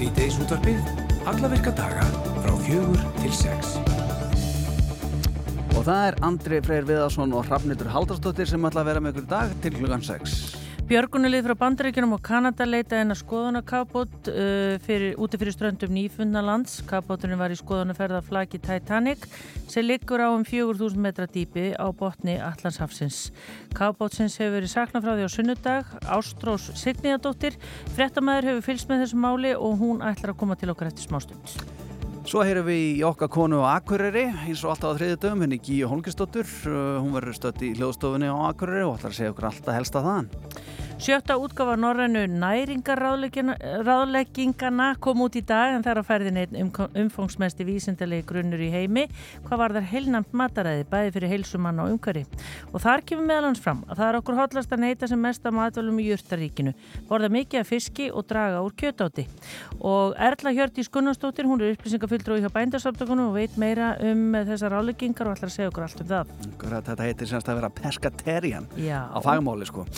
Sýteis útvarpið, alla virka daga frá fjögur til sex. Og það er Andri Freyr Viðarsson og Hrafnildur Haldarsdóttir sem ætla að vera með ykkur dag til klukkan 6. Björgunulið frá Bandaríkjunum og Kanada leita en að skoðunarkabot uh, úti fyrir ströndum Nýfundalands. Kabóturinn var í skoðunarferða flagi Titanic sem liggur á um 4000 metra dýpi á botni Allandshafsins. Kabótsins hefur verið saknað frá því á sunnudag. Ástrós Signiðadóttir, frettamæður hefur fylgst með þessu máli og hún ætlar að koma til okkar eftir smástund. Svo heyrum við í okkar konu á Akureyri, eins og alltaf á þriði dögum, henni Gíu Holmgistóttur. Uh, hún verður stött í hljóðstofunni á Akureyri og ætlar að segja okkur alltaf helst að þaðan. Sjötta útgafa Norrænu næringarráðleggingana kom út í dag en er að ferðin einn um, umfangsmesti vísindalegi grunnur í heimi hvað var þar heilnamt mataræði bæði fyrir heilsumann og umkari og þar kemur meðalans fram að það er okkur hotlast að neyta sem mest að matvölum í júrtaríkinu borða mikið af fiski og draga úr kjötáti. Og Erla Hjörti Skunnarsdóttir hún er upplýsingafulltrúi hjá bændarsaftökunum og veit meira um þessar ráðleggingar og ætlar að segja okkur allt um það. Þetta heitir semst að vera pescaterian Já. á fagmáli sko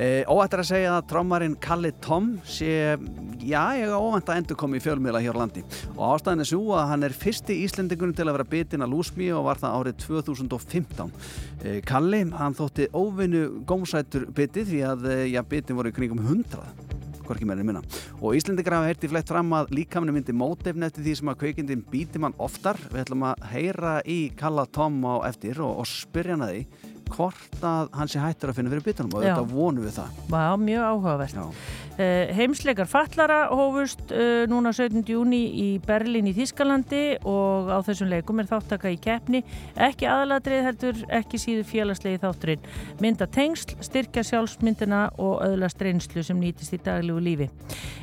E, óættir að segja að trommarinn Kalli Tom sé, já, ég á óvænt að endur komi í fjölmiðla hér á landi. Og ástæðin er svo að hann er fyrsti íslendingun til að vera bitin að lúsmi og var það árið 2015 e, Kalli, hann þótti óvinnu gómsætur biti því að, já, bitin voru í kringum 100 hvorki meðin minna. Og Íslendingar hafa heyrti flett fram að líkamni myndi mótefn eftir því sem að kveikindin býti mann oftar. Við ætlum að heyra í Kalla Tom á eftir og, og spyrja hann að því hvort að hann sé hættur að finna fyrir bitunum og þetta vonum við það. Vá, mjög áhugavert. Uh, Heimsleikar fallara hófust uh, núna 17. júni í Berlin í Þískalandi og á þessum leikum er þáttaka í keppni. Ekki aðladrið heldur, ekki síðu félagslegi þátturinn. Mynda tengsl, styrkja sjálfsmyndina og öðlast reynslu sem nýtist í daglegu lífi.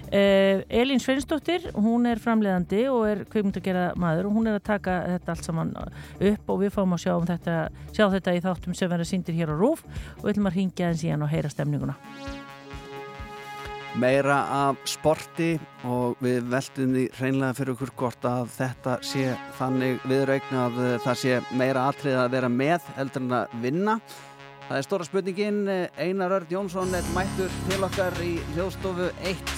Uh, Elín Sveinsdóttir, hún er framleiðandi og er kveimundagera maður og hún er að taka þetta allt saman upp og við fáum að sjá, um þetta, sjá þetta í þáttum sem verða síndir hér á Rúf og við ætlum að ringja en síðan og heyra stemninguna. Meira af sporti og við veltum því reynlega fyrir okkur hvort að þetta sé þannig viðraugn að það sé meira atrið að vera með heldur en að vinna. Það er stóra spurningin, Einar Örd Jónsson er mættur til okkar í hljóðstofu 1.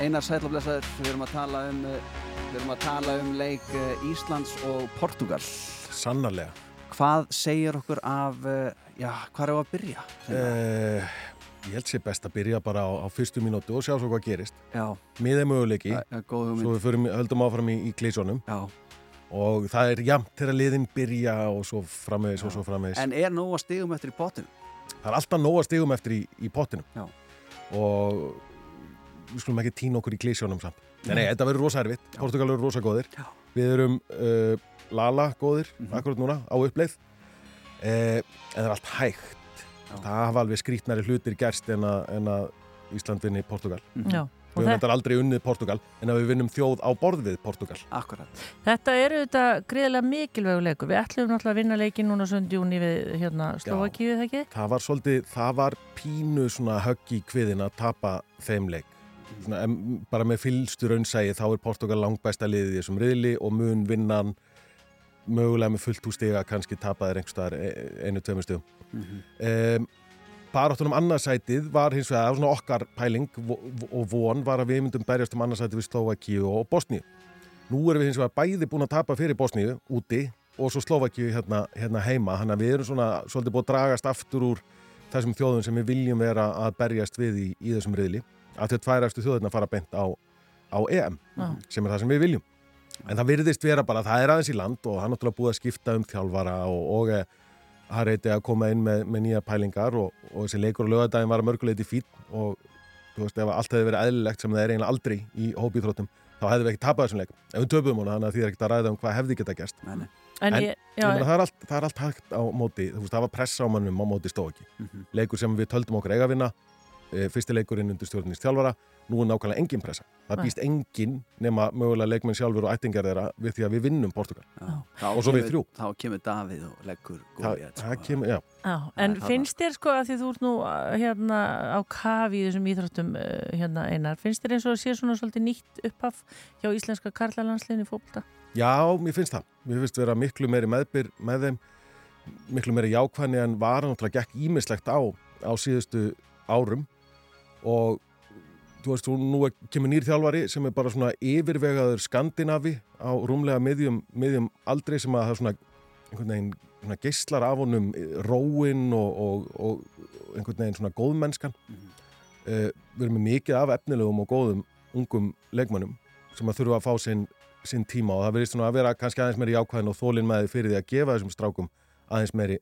Einar Sætlóflesaður, við erum að tala um, við erum að tala um leik Íslands og Portugal. Sannarlega. Hvað segir okkur af, já, hvað er það að byrja? Uh, ég held sér best að byrja bara á, á fyrstu mínútu og sjá svo hvað gerist. Já. Miðið möguleiki, ja, svo við förum, höldum áfram í, í klísjónum. Já. Og það er jæmt þegar liðin byrja og svo framvegis og svo framvegis. En er nóga stigum eftir í pottinu? Það er alltaf nóga stigum eftir í, í pottinu. Já. Og við skulum ekki týna okkur í klísjónum samt. Nei, nei, þetta verður rosa erfitt. Portugal verður rosa góðir. Já. Við erum uh, Lala góðir, mm -hmm. akkurat núna, á uppleið. Eh, en það er allt hægt Já. það hafa alveg skrítnari hlutir gerst en að, en að Ísland vinni Portugal mm -hmm. Já, við höfum þetta aldrei unnið Portugal en að við vinnum þjóð á borð við Portugal Akkurat. Þetta eru þetta greiðilega mikilvægu leikur við ætlum náttúrulega að vinna leikin núna söndjúni við hérna, Slovakíu, það ekki? Það var svolítið, það var pínu svona högg í kviðin að tapa þeim leik svona, em, bara með fylstu raunsægi þá er Portugal langt besta liðið í þessum riðli og mun vinnan mögulega með fullt úrstiga kannski tapaðir einhverstaðar einu, tveimur stegum mm -hmm. um, Baráttunum annarsætið var hins vegar svona okkar pæling og von var að við myndum berjast um annarsætið við Slovakíu og Bosníu. Nú erum við hins vegar bæði búin að tapa fyrir Bosníu úti og svo Slovakíu hérna, hérna heima. Þannig að við erum svona svolítið búin að dragast aftur úr þessum þjóðum sem við viljum vera að berjast við í, í þessum riðli. Að þau tværastu þjóðina fara bent á, á EM ah. sem er það sem við viljum En það virðist vera bara, það er aðeins í land og hann náttúrulega búið að skipta um þjálfara og, og það reyti að koma inn með, með nýja pælingar og, og þessi leikur og lögadagin var að mörguleiti fín og þú veist, ef allt hefði verið eðlilegt sem það er eiginlega aldrei í hópiðþróttum, þá hefði við ekki tapað þessum leikum. Ef við töpum hana, þannig að því er ekkert að ræða um hvað hefði geta gerst. Nei, nei. En, En ég, já, ég það, er allt, það er allt hægt á móti, þú veist, það var pressa á mannum á móti stóki. Leikur sem við töldum okkur eiga að vinna, fyrsti leikurinn undir stjórnist þjálfara, nú er nákvæmlega engin pressa. Það býst engin nema mögulega leikmenn sjálfur og ættingar þeirra við því að við vinnum Portugal. Og svo við þrjú. Þá kemur Davíð og leggur já. Já, en finnst þér sko að því þú ert nú uh, hérna á kafi í þessum íþróttum uh, hérna einar, finnst þér eins og að sé svona svolítið nýtt upphaf hjá íslenska karlalandsliðin í fólkta? Já, mér finnst það. Mér finnst vera miklu meiri meðbyr með þeim, miklu meiri jákvæðni en var náttúrulega gekk ímislegt á á síðustu árum og þú veist, nú er, kemur nýr þjálfari sem er bara svona yfirvegaður skandinavi á rúmlega miðjum, miðjum aldrei sem að það svona einhvern veginn svona geyslar af honum róin og, og, og einhvern veginn svona góðmennskan. Mm. uh, við erum mikið af efnilegum og góðum ungum leikmannum sem að þurfa að fá sinn, sinn tíma og það verður svona að vera kannski aðeins meiri jákvæðin og þólinn með því fyrir því að gefa þessum strákum aðeins meiri,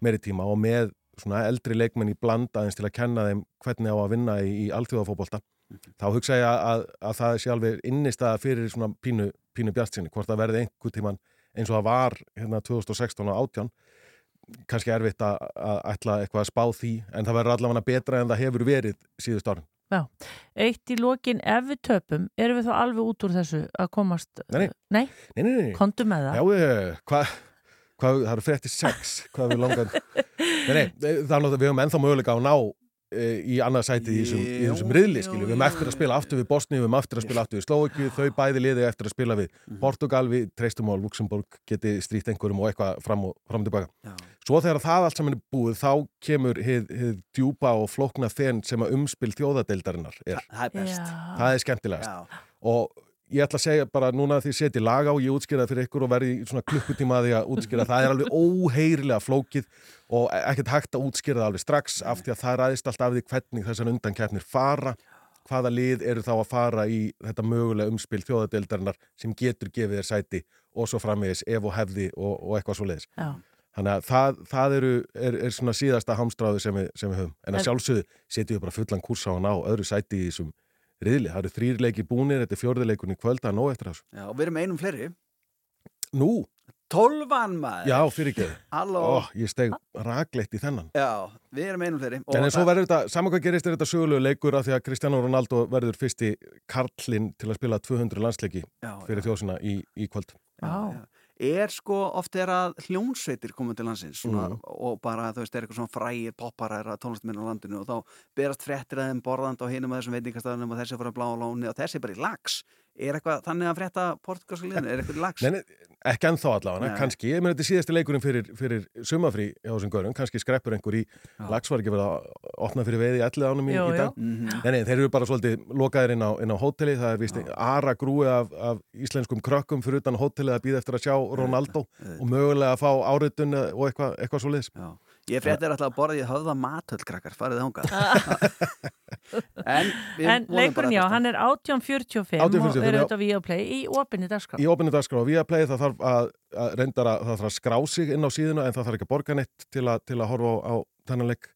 meiri tíma. Og með svona eldri leikmenn í bland aðeins til að kenna þeim hvernig á að vinna í, í alltjóðafóbolta mm. þá hugsa ég að, að, að það sé alveg innistæða fyrir svona pínu, pínu bjartsinni hvort það verði einhver tíman eins og það var hérna 2016 og 18 kannski erfitt að, að ætla eitthvað að spá því en það verður allavega betra en það hefur verið síðust árin. Já, eitt í lokin ef við töpum, erum við þá alveg út úr þessu að komast Nei, nei, nei, nei, nei. kontu með það. Já, hvað hva, það eru frétti sex hvað við langar Nei, nei, það er náttúrulega, við höfum ennþá möguleika á ná e, í annað sætið í þessum, í þessum riðli, skilju, við höfum eftir að spila aftur við Bosni, við höfum eftir að spila aftur við Slovakíu þau bæði liði eftir að spila við mhm. Portugal við treystum á Luxemburg geti stríkt einhverjum og eitthvað fram og, fram tilbaka Já. Svo þegar það allt saman er búið þá kemur hið djúpa og flokna þenn sem að umspil þjóðadeildarinnar er. Það er best. Það er skemmtilegast. Já. Og ég ætla að segja bara núna því setji lag á, ég útskýraði fyrir ykkur og verði svona klukkutíma að því að útskýra það. Er alveg óheirilega flókið og ekkert hægt að útskýra það alveg strax af því að það ræðist allt af því hvernig þessan undankefnir fara. Hvaða lið eru þá að fara í þetta mögulega umspil þjóðadeildarinnar sem getur gefið þér sæti og svo framvegis ef og hefði og, og eitthvað svo leiðis þannig að það, það eru, er, er svona síðasta hamstráðu sem við, sem við höfum. En að sjálfsögðu setjum við bara fullan kursa á hann á öðru sæti í þessum riðli. Það eru þrýrleiki búinir, þetta er fjörðileikunni kvölda að nóg eftir þessu. Já, og við erum einum fleiri. Nú? Tólvan maður. Já, fyrir ekki. Halló. Ó, ég steg ragleitt í þennan. Já, við erum einum fleiri. En en svo verður þetta, saman hvað gerist er þetta sögulegu leikur að því að Cristiano Ronaldo verður fyrsti karlinn til að spila 200 landsleiki já, fyrir þjóðsina í, í kvöld. Já, já er sko oft er að hljónsveitir komið til landsins svona, mm. og bara þú veist er eitthvað svona frægir popparæra tónlistminn á landinu og þá berast frettir að þeim borðand á hinum að þessum veitingastafnum og þessi fór að blá á lóni og þessi bara í lags Er eitthvað þannig að frétta portugalska liðinu? Er eitthvað lags? Nei, ekki ennþá allavega, kannski. Ég meina þetta er síðasti leikurinn fyrir, fyrir sumafrí hjá þessum görum. Kannski skreppur einhver í lags var ekki verið að opna fyrir veði ellið ánum í, í dag. Mm -hmm. Nei, nei, þeir eru bara svolítið lokaðir inn á, inn á hóteli. Það er vist aðra grúi af, af íslenskum krökkum fyrir utan hóteli að býða eftir að sjá Ronaldo og mögulega að fá áriðun og eitthvað, eitthvað svo leiðis. Ég fréttir alltaf að borða í höfða matöldkrakkar, farið þángað. en, en leikurinn já, hann er 1845 og er auðvitað Viaplay í opinni dagskrá. Í opinni dagskrá. Viaplay það þarf að, að reyndara, það þarf að skrá sig inn á síðuna en það þarf ekki að borga neitt til að, til að horfa á, á þennan leik.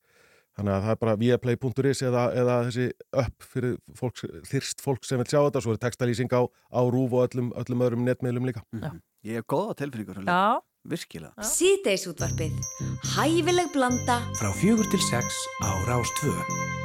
Þannig að það er bara viaplay.is eða, eða þessi upp fyrir fólks, þyrst fólk sem vil sjá þetta. Svo er textalýsing á, á rúf og öllum, öllum öðrum netmiðlum líka. Mm -hmm. Ég hef góða tilfinningur. Já. Virkilega. Síðdeis útvarpið. Hæfileg blanda. Frá fjögur til sex á Rástvö.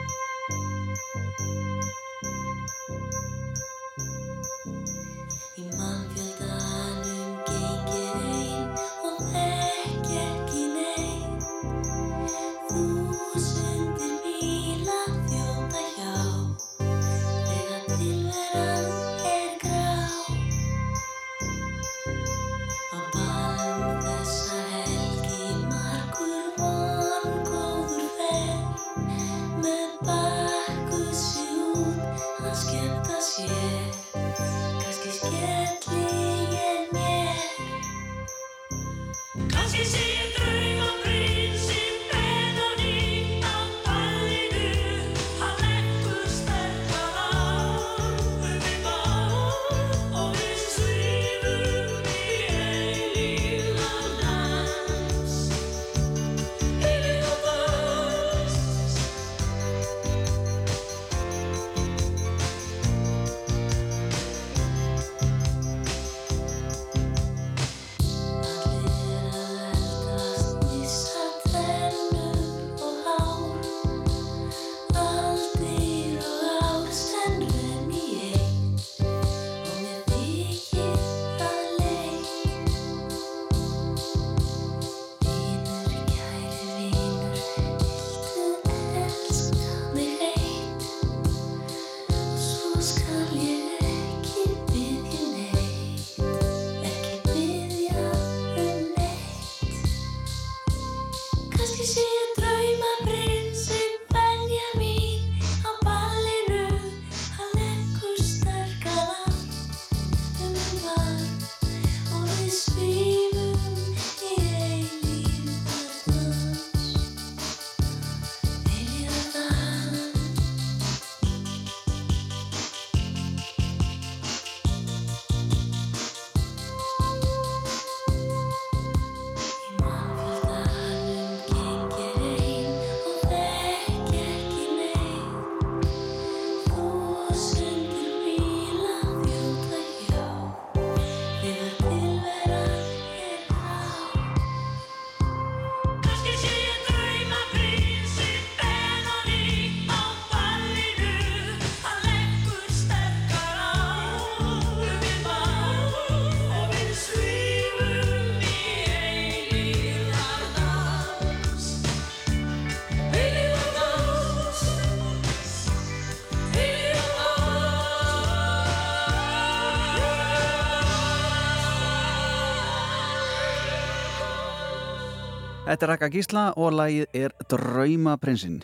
Þetta er Raka Gísla og lagið er Draumaprinsinn.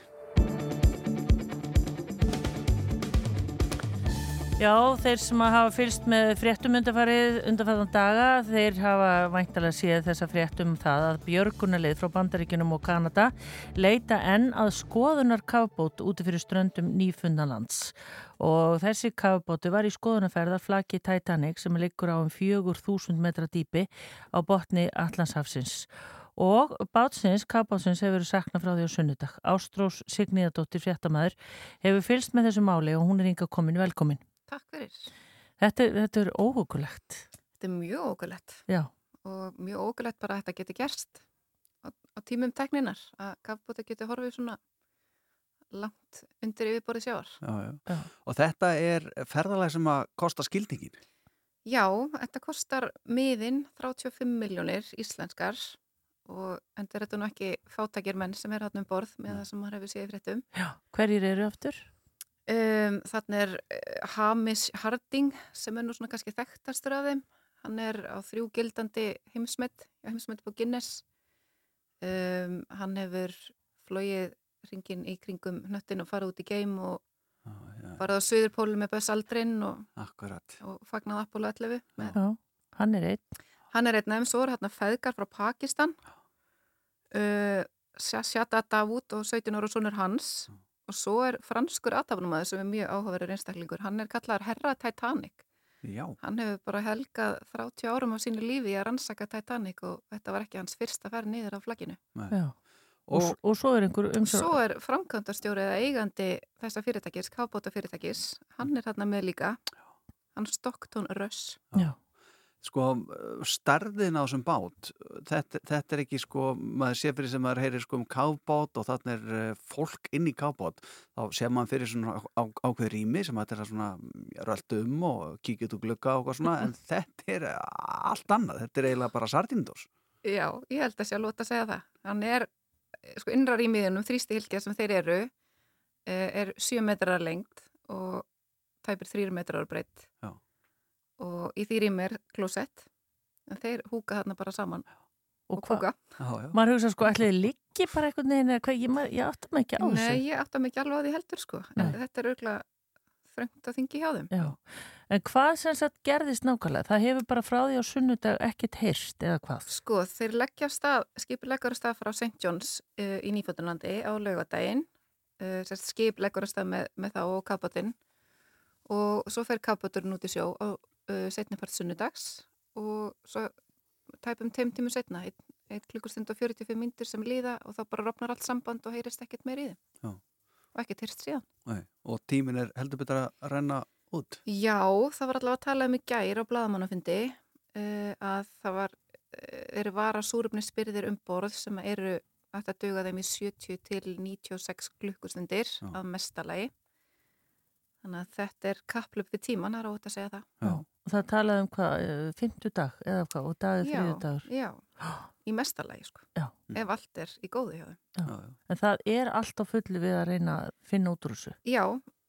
Já, þeir sem hafa fylst með fréttum undarfarið undarfæðan daga, þeir hafa væntalega séð þessa fréttum um það að björgunarlið frá Bandaríkunum og Kanada leita enn að skoðunar kafbót úti fyrir ströndum nýfundanlands. Og þessi kafbótu var í skoðunarferðar flaki Titanic sem liggur á um 4000 metra dýpi á botni Allandshafsins. Og bátsins, kafbátsins hefur verið saknað frá því á sunnudag. Ástrós Signíðadóttir fréttamaður hefur fylst með þessu máli og hún er yngar komin velkomin. Takk fyrir. Þetta, þetta er óhugulegt. Þetta er mjög ógulegt Já, og mjög ógulegt bara að þetta geti gerst á, á tímum tekninar að kafbóta geti horfið svona langt undir yfirborðið sjáar. Já, já. Já. Og þetta er ferðalag sem að kosta skildingin. Já, þetta kostar miðin 35 miljónir íslenskar og endur þetta nú ekki fátakir menn sem er hann um borð með það sem maður hefur séð fréttum. já. Hverjir eru aftur? Um, þannig er uh, Hamish Harding sem er nú svona kannski þekktastur af þeim. Hann er á þrjú gildandi heimsmet, heimsmet på Guinness. Um, hann hefur flóið ringin í kringum hnöttin og farið út í geim og farið á Suðurpólum með Buzz Aldrin og, og fagnað Apollo 11. Með, Já, hann er einn. Hann er einn af þeim, svo er hérna feðgar frá Pakistan. Uh, Sjata Davút og 17 ára sonur hans. Og svo er franskur aðtafnumæður sem er mjög áhugaverður einstaklingur. Hann er kallaður Herra Titanic. Já, Hann hefur bara helgað 30 árum á sínu lífi að rannsaka Titanic og þetta var ekki hans fyrsta ferð niður á flagginu. Og, og svo er einhver um Svo er framkvæmdarstjóri eða eigandi þessa fyrirtækis, kábóta fyrirtækis, hann er þarna með líka, hann Stockton Russ. Já, sko starðin á þessum bát, þetta, þetta er ekki sko, maður sé fyrir sem maður heyrir sko um kábát og þannig er eh, fólk inn í kábát, þá sé maður fyrir svona á, ákveð rými sem þetta er svona rölt um og kíkja út úr glugga og svona, en þetta er allt annað, þetta er eiginlega bara sardindós. Já, ég held að sé að lóta að segja það. Hann er, eh, sko innrar í miðunum, þrýsti hilkja sem þeir eru, eh, er 7 metrar lengt og tæpir 3 metrar breytt. Já. Og í því rými er klósett, en þeir húka þarna bara saman og og hvað? kúka. Já, já. Maður hugsa sko, ætliði liggi bara einhvern veginn eða hvað, ég, ég átta mig ekki á þessu. Nei, ég átta mig ekki alveg á því heldur sko, en Nei. þetta er auðvitað þröngt að þingi hjá þeim. Já, en hvað sem sagt gerðist nákvæmlega? Það hefur bara frá því á sunnudag ekkert heyrst eða hvað? Sko, þeir leggja stað, skipur leggur af stað frá St. John's uh, í Nýfjöldunlandi á laugadaginn, uh, sérst skip leggur af stað með, með þá og kapotinn og svo fer kapoturinn út í sjó á uh, setnipart sunnudags og svo tæpum teim tímu setna, einn ein klukkustund og 45 myndir sem líða og þá bara rofnar allt samband og heyrist ekkert meir í þeim. Já. Og ekkert heyrst síðan. Nei, og tímin er heldur betur að renna út. Já, það var allavega að tala um í gær á bladamannafundi uh, að það var, uh, eru vara súröfnisspyrðir um borð sem eru að duga þeim í 70 til 96 klukkustundir að mestalagi. Þannig að þetta er kaplup við tíman, það er ótt að segja það. Já. Og það talaði um hvað, eh, fimmtudag eða hvað, og dagið þriðudagur. já, í mestalagi sko. Já. Ef allt er í góðu hjá. Já. Já, já. En það er allt á fullu við að reyna að finna út úr þessu. Já,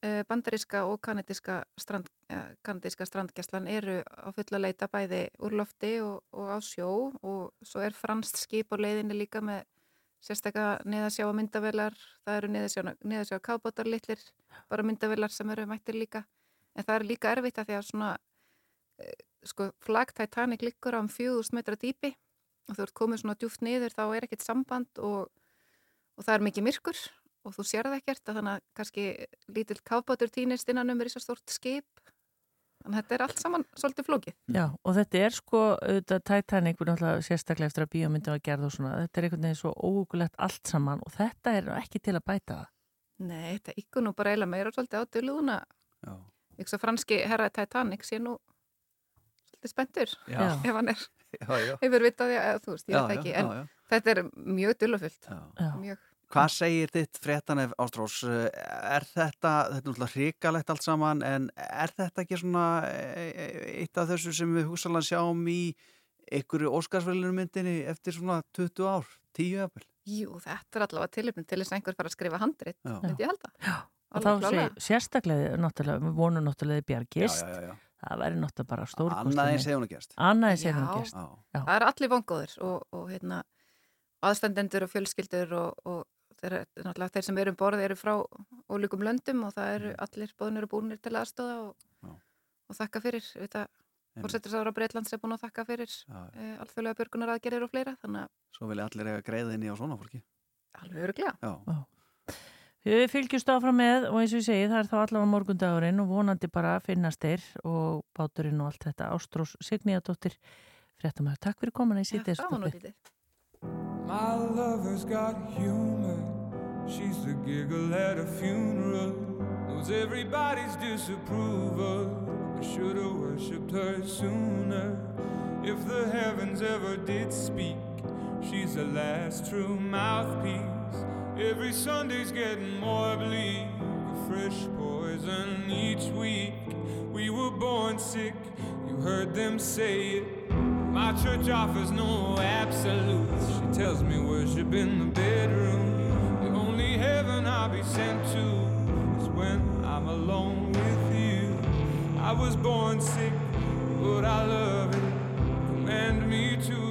uh, bandaríska og kanadíska, strand, uh, kanadíska strandgæslan eru á fulla leita bæði úr lofti og, og á sjó og svo er franst skip á leiðinni líka með sérstaklega neðasjá myndavelar, það eru neðasjá, neðasjá kábótar litlir, bara myndavelar sem eru mættir líka. En það er líka erfitt að því að svona, sko, flag Titanic liggur á um 4000 metra dýpi og þú ert komið svona djúft niður þá er ekkert samband og, og það er mikið myrkur og þú sér það ekkert að þannig að kannski lítill káfbátur týnist innan um er þess að stort skip þannig að þetta er allt saman svolítið flókið Já, og þetta er sko, auðvitað Titanic, við náttúrulega sérstaklega eftir að bíómyndum að gerða og svona, þetta er einhvern veginn svo ógulegt allt saman og þetta er ekki til að bæta það. Nei, þetta ykkur nú bara eiginlega meira svolítið á döluðuna Já. ykkur svo franski herra Titanic sé nú svolítið. Já. ef hann er, hefur vitaði að þú veist, ég veit ekki en já, já. þetta er mjög mjög, Hvað segir þitt fréttanef Ástrós? Er þetta, þetta er náttúrulega hrikalegt allt saman, en er þetta ekki svona e- e- eitt af þessu sem við hugsalega sjáum í einhverju Óskarsvælunum myndinni eftir svona 20 ár, 10 jafnvel? jú, þetta er allavega tilöfnum til þess að einhver fara að skrifa handrit myndi ég halda Já. Og þá segir sérstaklega, náttúrulega, við vonum náttúrulega þið það væri náttúrulega bara stórkostlega. Annað eins hefur hún að gerst. Annað eins hefur hún gerst. Já. Já. það er allir vongóðir og, og hérna aðstandendur og fjölskyldur og, og þeir, þeir sem eru um borð eru frá ólíkum löndum og það eru allir bóðnir og búinir til aðstóða og, og þakka fyrir fórsettisára Breitlands er búin að þakka fyrir e, alþjóðlega björgunar aðgerir og fleira Svo vil allir eiga greiðinni á svona fólki Alveg öruglega Við fylgjumst áfram með og eins og ég segi það er þá allavega morgundagurinn og vonandi bara finnast þeir og báturinn og allt þetta. Ástrós Signíadóttir fréttamæður, takk fyrir komin í sítið My lover's got humor. She's the giggle at a funeral. Knows everybody's disapproval. I should have worshipped her sooner. If the heavens ever did speak She's the last true mouthpiece Every Sunday's getting more bleak. A fresh poison each week. We were born sick. You heard them say it. My church offers no absolutes. She tells me worship in the bedroom. The only heaven I'll be sent to Is when I'm alone with you. I was born sick But I love it. Command me to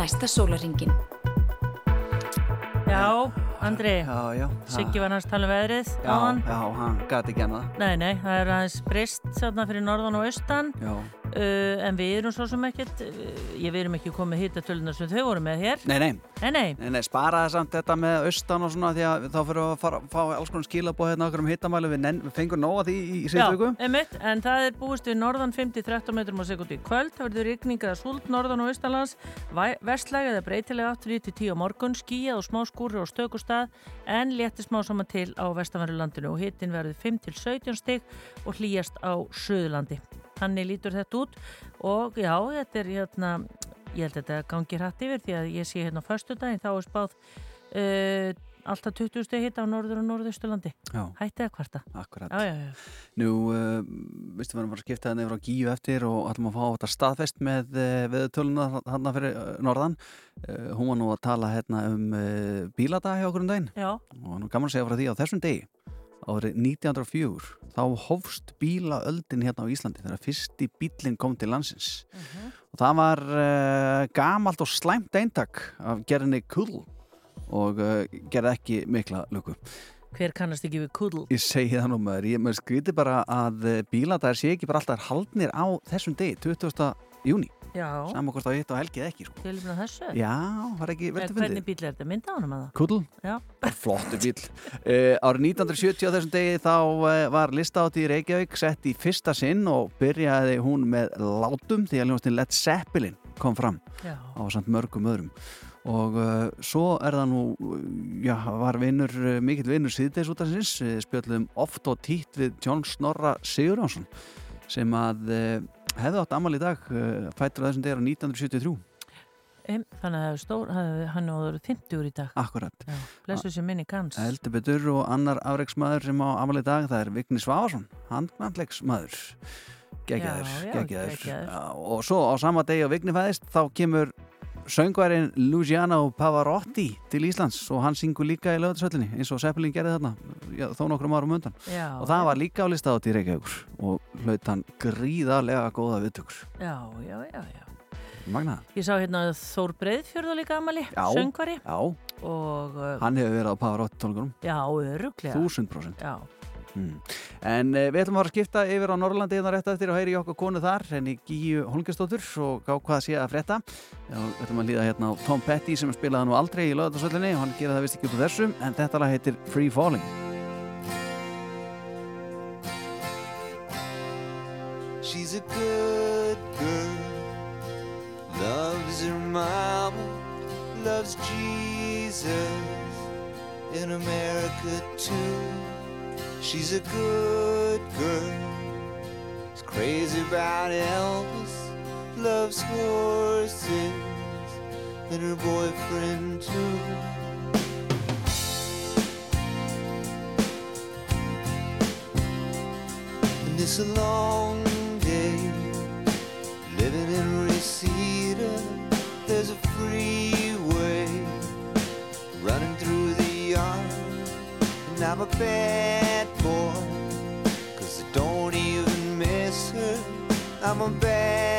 næsta sólaringin. Já, Andri, Já, já Siggi var hans tala um veðrið Já, já, hann gati ekki annað. Nei, nei, það er aðeins brist fyrir norðan og austan uh, en við erum svo sem ekkert uh, ég við erum ekki komið hittatölunar sem þau voru með hér. Nei, nei, nei, nei, nei, nei spara það samt þetta með austan og svona því að þá fyrir að fara, fá alls konar skilabóð hérna okkur um hittamælu við, við fengum nóga því í, í Já, síðustu viku. einmitt, en það er búist við norðan 5-13 metrum á sekundi kvöld, það verður rigning eða súld norðan og austalands, vestlæg eða breytilega 8-10 á morgun, skíjað og smá skúri á stökustad, en létti smá saman til á vestanverðurlandinu og hittin verður 5-17 stig og hlýjast á söðurlandi. Þannig lítur þetta út og já, þetta er hérna, ég held að þetta gangi hrætt yfir því að ég sé hérna á föstudaginn, þá er spáð uh, alltaf 20 steg hitt á norður og norðausturlandi. Já, Hættið að kvarta. akkurat Já, já, já. Nú, uh, veistu, við erum bara að skipta þetta yfir á gíu eftir og ætlum að fá þetta staðfest með uh, veðutöluna þarna fyrir uh, norðan. Uh, hún var nú að tala hérna um uh, bíladag hjá okkur um daginn Já, og nú gaman að segja frá því á þessum degi árið 1904 þá hófst bílaöldin hérna á Íslandi þegar fyrsti bílinn kom til landsins og það var uh, gamalt og slæmt eintak af gerðinni Kull og uh, gerði ekki mikla luku hver kannast ekki við kudl? Ég segi það nú maður, ég maður skriti bara að eh, bíladæðir sé ekki bara alltaf haldnir á þessum degi, 20. júni Hvort á hitt og helgið ekki sko. tilfina þessu. Já, var ekki veldi hvernig fundið bíl er þetta? Mynda á hann að það? Bara flottu bíl uh, Árið 1970 á þessum degi þá uh, var listátt í Reykjavík sett í fyrsta sinn og byrjaði hún með látum því að ljónastinn Led Zeppelin kom fram Já. á samt mörgum öðrum og uh, svo er það nú já, var vinnur, mikill vinnur síðdeis út af sinns, spjöldum oft og títt við John Snorra Sigurjónsson sem að uh, hefði átt amal í dag, uh, fættur á þessum degar á 1973, Em, Þannig að það er stór, það- hann er 50 úr í dag. akkurat Já, blessu sem minni kanns. heldur betur og annar afreiksmaður sem á amal í dag, það er Vigni geggjaður geggjaður. Já, og svo á sama degi á Vigni fæðist þá kemur söngværin Luciano Pavarotti til Íslands og hann syngur líka í lögðarsöllinni eins og Seppelin gerði þarna já, þó nokkrum árum undan. Já, og það var líka á listaðátt í Reykjavíkur og hlaut hann gríðarlega góða viðtökur. Já, já, já, já. Magna, Ég sá hérna Þór Breiðfjörðu líka amali, söngvari. já, og uh, hann hefur verið á Pavarotti tónleikunum já, öruglega. þúsund prósent. Já, Mm. En uh, við ætlum að fara að skipta yfir á Norrlandi hérna rétt eftir og heyri í okkar konu þar henni Gíu Holmgjastóttur og gá hvað sé að Já, Við ætlum að líða hérna á Tom Petty sem spilaði nú aldrei í lögðarsvöllinni og hann gera það vist ekki út af þessum en þetta lag heitir Free Falling She's a good girl, loves her mama, loves Jesus in America too. She's a good girl, is crazy about Elvis, loves horses and her boyfriend too. And it's a long day. Living in And I'm a bad boy, cause I don't even miss her. I'm a bad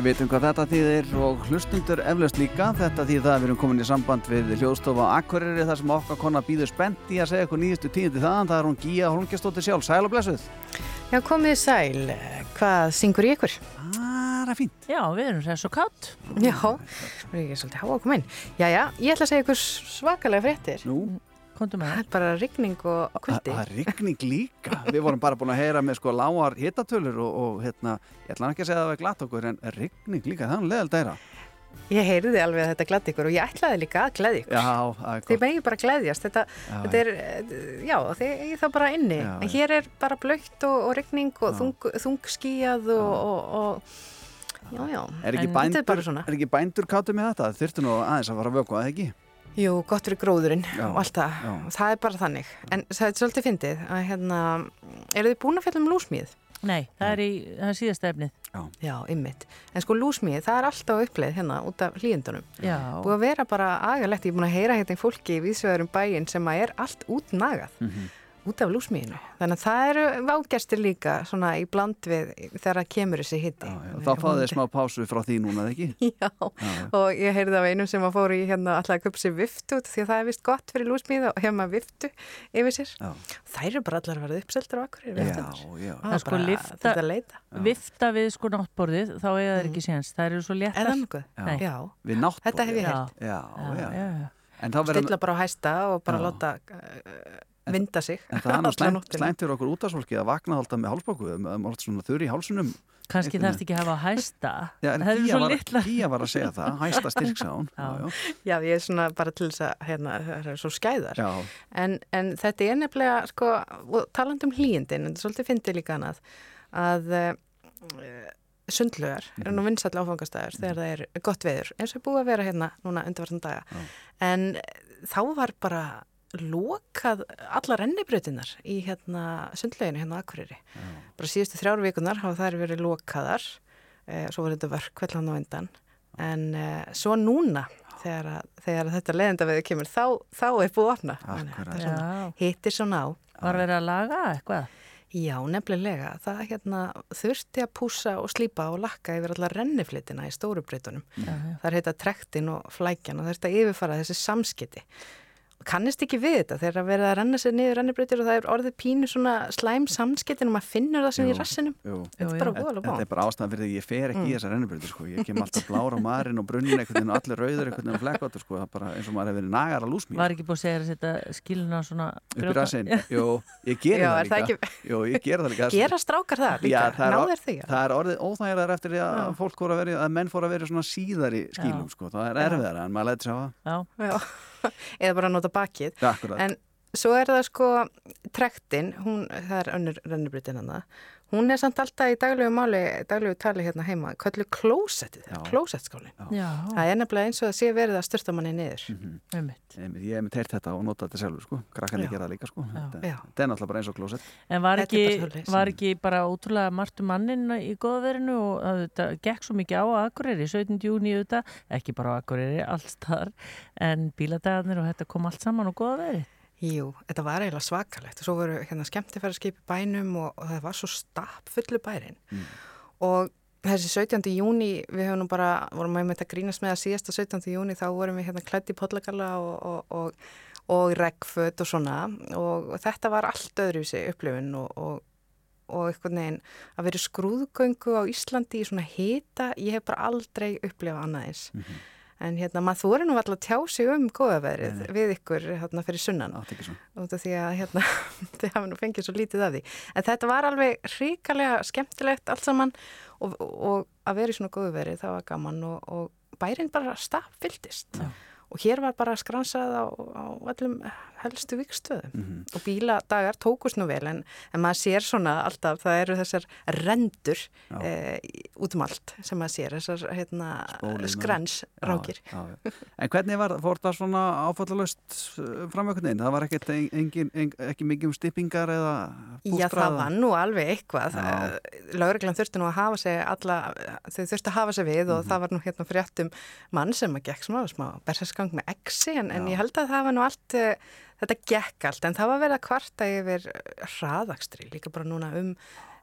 Við veitum hvað þetta þýðir og hlustundur eflaust líka. Þetta þýðir það að við erum komin í samband við hljóðstofa Akureyri þar sem okkar kona býður spennt í að segja eitthvað nýjustu tíðindi þaðan. Það er hún Gíja Holmgjastóttir sjálf. Sæl og blessuð. Já, komið sæl. Hvað syngur í ykkur? Það er fínt. Já, við erum þess og kátt. Já, það er ekki svolítið háa að koma inn. Já, já, ég ætla að segja ykkur svakalega fréttir. Nú, Komdu með Það það. er bara rigning og það kvöldi. það er rigning líka. Við vorum bara búin að heyra með sko lágar hitatölur og, og hérna, ég ætla ekki að segja að það var glatt okkur en rigning líka, það er hann leðald eira. Ég heyrði alveg að þetta glæði ykkur og ég ætlaði líka að glæði ykkur. Já, það er Þið gott. megi bara glæðjast, þetta, Já, þetta er, eh, já, þið eigi það bara inni. Já, en hér er bara blöytt og, og rigning og þung, þungskíjað og, og, og, já, já. Er ekki, er bændur, bara svona. er ekki bændur káttu með þetta? Þurftu nú aðeins að fara að vöku, að ekki? Jú, gott fyrir gróðurinn Já, og allt það. já. Það er bara þannig. En það er svolítið fyndið að hérna, eru þið búin að fjalla um lúsmíð? Nei, það er í það er síðasta efnið. Já, ymmit. En sko lúsmíð, það er alltaf uppleið hérna út af hlýjendunum. Já. Búið að vera bara agalegt, ég er búin að heyra hérna í fólki í viðsvegarum bæinn sem að er allt útnagað út af lúsmíðinu. Þannig að það eru vágestir líka svona í bland við þegar það kemur þessi hitti. Já, já. Þá fáðu þið smá pásu frá því núna, eða ekki? Já, og ég heyrði af einum sem að fóru í hérna alltaf að köpa sér viftu út því að það er vist gott fyrir lúsmíða og hefma viftu yfir sér. Já. Þær eru bara allar að verða uppseldur á akkur. Já, já. Það er sko leita. Vifta við sko náttborðið, þá eiga það ekki séns. Það eru svo Er léttar. það. Já. Já. Já, já. já, já. En þá verðum Stilla bara á hæsta og bara Já. láta uh, vinda sig. En það er alla slæmt, fyrir okkur útastfólki að vakna alltaf með hálsbóku, um, um þurri í hálsunum. Kannski þarfst ekki að hafa að hæsta. Já, en svo var, var að segja það, hæsta styrk sá hún. Já. já, Já, ég er svona bara til þess að hérna, það er svo skæðar. já. En, en þetta er nefnilega, sko, og talandi um hlýjendin, en þetta svolítið fyndi líka annað, að uh, sundlugar eru nú vinsall áfangastæður þegar það er gott veður, eins og er búið að vera hérna núna undirvartan daga. Já. En þá var bara lokað alla rennibrautinnar í hérna sundleginu hérna á Akureyri. Bara síðustu þrjár vikunar hafa þær verið lokaðar, eh, svo var þetta verkveld hann á undan, en eh, svo núna þegar, að, þegar að þetta leðenda veður kemur, þá, þá er búið að opna. Þetta er Já. Hittir svona á. Var verið að laga eitthvað? Já, nefnilega. Það hérna, þurfti að púsa og slípa og lakka yfir allar renniflitina í stóru breytunum. Já, já. Það er heita trektin og flækjan og það þurfti að yfirfara þessi samskiti. Kannist ekki við þetta þegar að verða að renna sér niður rennibreytir og það er orðið pínu svona slæm samskitin og maður finnur það sem í Jú, rassinum. Jú. Þetta er bara jú. voðalega Þetta bá. er bara ástæðan fyrir því að ég fer ekki Mm. í þessar rennibreytur sko. Ég kem alltaf blár á marinn og brunnin og allir rauður og flekkóttur sko. Það er bara eins og maður hefur verið nagar að lúsmýr Var ekki búið að segja að setja skiluna svona upp í rassin. Jú, ég gerir Já, það er það líka. Jú, ég gerir það líka. Gera strákar það líka? Er, Náður or- þig? eða bara nota bakið. Akkurat. En svo er það sko trektin, hún, það er önnur rennibritin hann það, hún er samt alltaf í daglegu máli, daglegu tali hérna heima, köllu klósettið, Já. klósettskálin. já, Það er nefnilega eins og það sé verið að styrta manni niður. einmitt. Einmitt, Ég hef með teirt þetta og notað þetta sjálfur sko. Krakkarnir Já. gera það líka sko. Þetta er náttúrulega bara eins og klósett. En var ekki, er var ekki bara ótrúlega margt um mannin í góðverinu og þetta gekk svo mikið á Akureyri, 17. júni auðvitað, ekki bara á Akureyri, alls þar, en bíladagarnir og þetta kom allt saman á góðveri. Jú, þetta var eiginlega svakalegt og svo voru hérna skemmtifæraskip í bænum og, og það var svo stapp fullu bærin og þessi 17. júni við höfum nú bara, vorum með þetta grínast með að síðasta 17. júni þá vorum við hérna klætt í podlagalla og, og, og, og regnföt og svona og þetta var allt öðruvísi upplifun og, og og einhvern veginn að vera í skrúðgöngu á Íslandi í svona hita, ég hef bara aldrei upplifað annað eins. En hérna, maður þú nú alltaf að tjá sig um góðaverið við ykkur hérna fyrir sunnan svo. út af því að hérna, þið hafa nú fengið svo lítið af því. En þetta var alveg hrikalega skemmtilegt allt saman og, og að vera í svona góðu verið, það var gaman og, og bærin bara staðfyldist. Og hér var bara skransað á, á öllum helstu vikstöðum Mhm. og bíladagar tókust nú vel en, en maður sér svona alltaf, það eru þessar rendur Já. e, út um allt sem maður sér, þessar hérna, skransrákir. Já, já, já. En hvernig var, það svona áfallalöst framvöknin? Það var ekkert engin, en, ekki mikið um stippingar eða Já, bústra það var nú alveg eitthvað. Já. Lauruglan þurfti nú að hafa sig alla, þau þurfti að hafa sig við Mhm. og það var nú hérna fréttum mann sem að gekk smá, smá bersaskang með exi en, en ég held að það var nú allt, eh, þetta gekk allt en það var verið að kvarta yfir hraðakstri líka bara núna um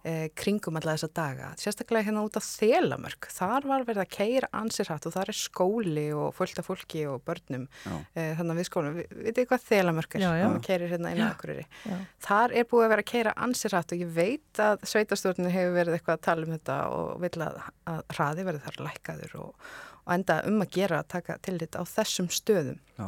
e, kringum alla þessa daga. Sérstaklega hérna út á Þelamörk, þar var verið að keira ansir hatt og þar er skóli og fullt af fólki og börnum e, þannig að við skólum, við, vitið þið hvað Þelamörk er maður keirir hérna. Akureyri. Já. Þar er búið að vera að keira ansir hatt og ég veit að sveitastjórnir hefur verið eitthvað að tala um þetta og vil að, að hraði verið þar lækkaður og, og enda um að gera að taka til þetta á þessum stöðum. Já.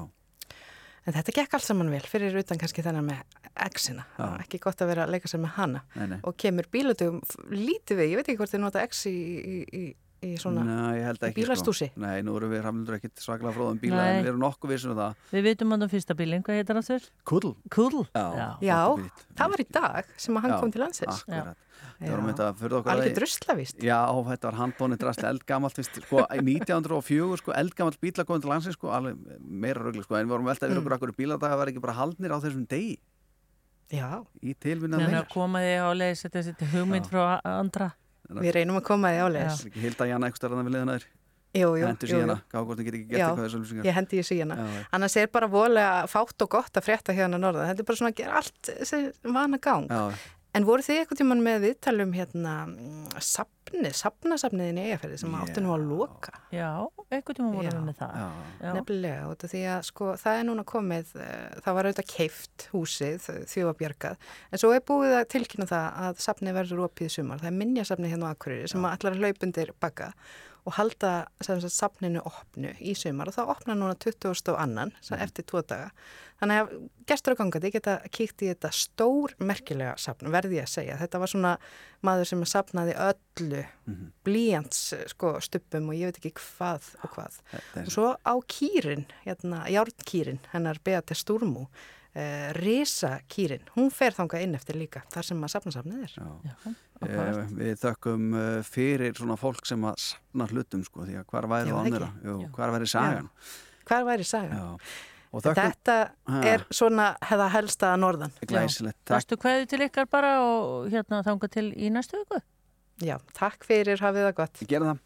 En þetta gekk allt saman vel fyrir utan kannski þennan með exina. Ekki gott að vera að leika sér með hana. Nei, nei. Og kemur bílatugum f- lítið við, ég veit ekki hvort þið nota ex í, í, í, í svona... Nei, ég held ekki bílastúsi? sko. Nei, nú erum við hafnildur ekkit svaklega fróðum bíla Nei. en við erum nokkuð vissum um það Við vitum hann á fyrsta bílinn, hvað heitir hann þurr? Kudl Kudl? Já, Já, það var í dag sem að hann Já, kom til landsins. Akkurat Það að því- druslavíst. Já, þetta var handbóni drasli eldgamalt sko, í 1904 sko, eldgamalt bíla komið til landsins sko, alveg meira rögli sko, en við vorum veltað fyrir Mm. okkur okkur bíladaga var ekki bara haldnir á þessum degi Já, í tilvinnað Þannig meira að koma því á leið Já. við reynum að koma því ekki hilda Janna eitthvað stærðan við liðan aður Jú, jú, Hendur jú, jú. síðana, gáð hvort það get ekki gert Já, eitthvað þessu lýsingar Ég hendi. Já, já. Annars er bara volega fátt og gott að frétta hérna norða. Þetta er bara svona að gera allt sem vana gang. Já, En voru þið eitthvað tíman með viðtalum hérna safni, safnasafniðin í eigafæri sem Já. áttu nú að loka? Já, einhvern tíma vorum Já. við með það já, Já. Nefnilega, út af því að sko, það er núna komið, uh, það var auðvitað keift húsið, því var bjargað, en svo er búið að tilkynna það að safni verður opið í sumar. Það er minjasafni hérna á Akureyri sem að hlaupundir bakka og halda sem sagt, safninu opnu í sumar og það opna núna 20. og annan mm. eftir tvo daga. Þannig að gestur og gangandi geta kíkt í þetta stór merkilega safn, verði ég að segja. Þetta var svona maður sem safnaði öllu Mhm. blíjants sko, stuppum og ég veit ekki hvað og hvað. þetta Og er svo á kýrin, hérna, járnkýrin, hennar Beate Sturmu, uh, Risa kýrin, hún fer þangað inn eftir líka, þar sem að safnasafnið er. Já. Já, Eh. Við þökkum eh, fyrir svona fólk sem að safna hlutum sko, því að hvar væri það annara hvar væri sagan Hvar væri saga? Já. Og þökkum Þetta er svona hefða helsta að norðan. Bestu kveðu til ykkar bara og hérna þanga til í næstu viku Já, takk fyrir, hafið það gott. Ég gera það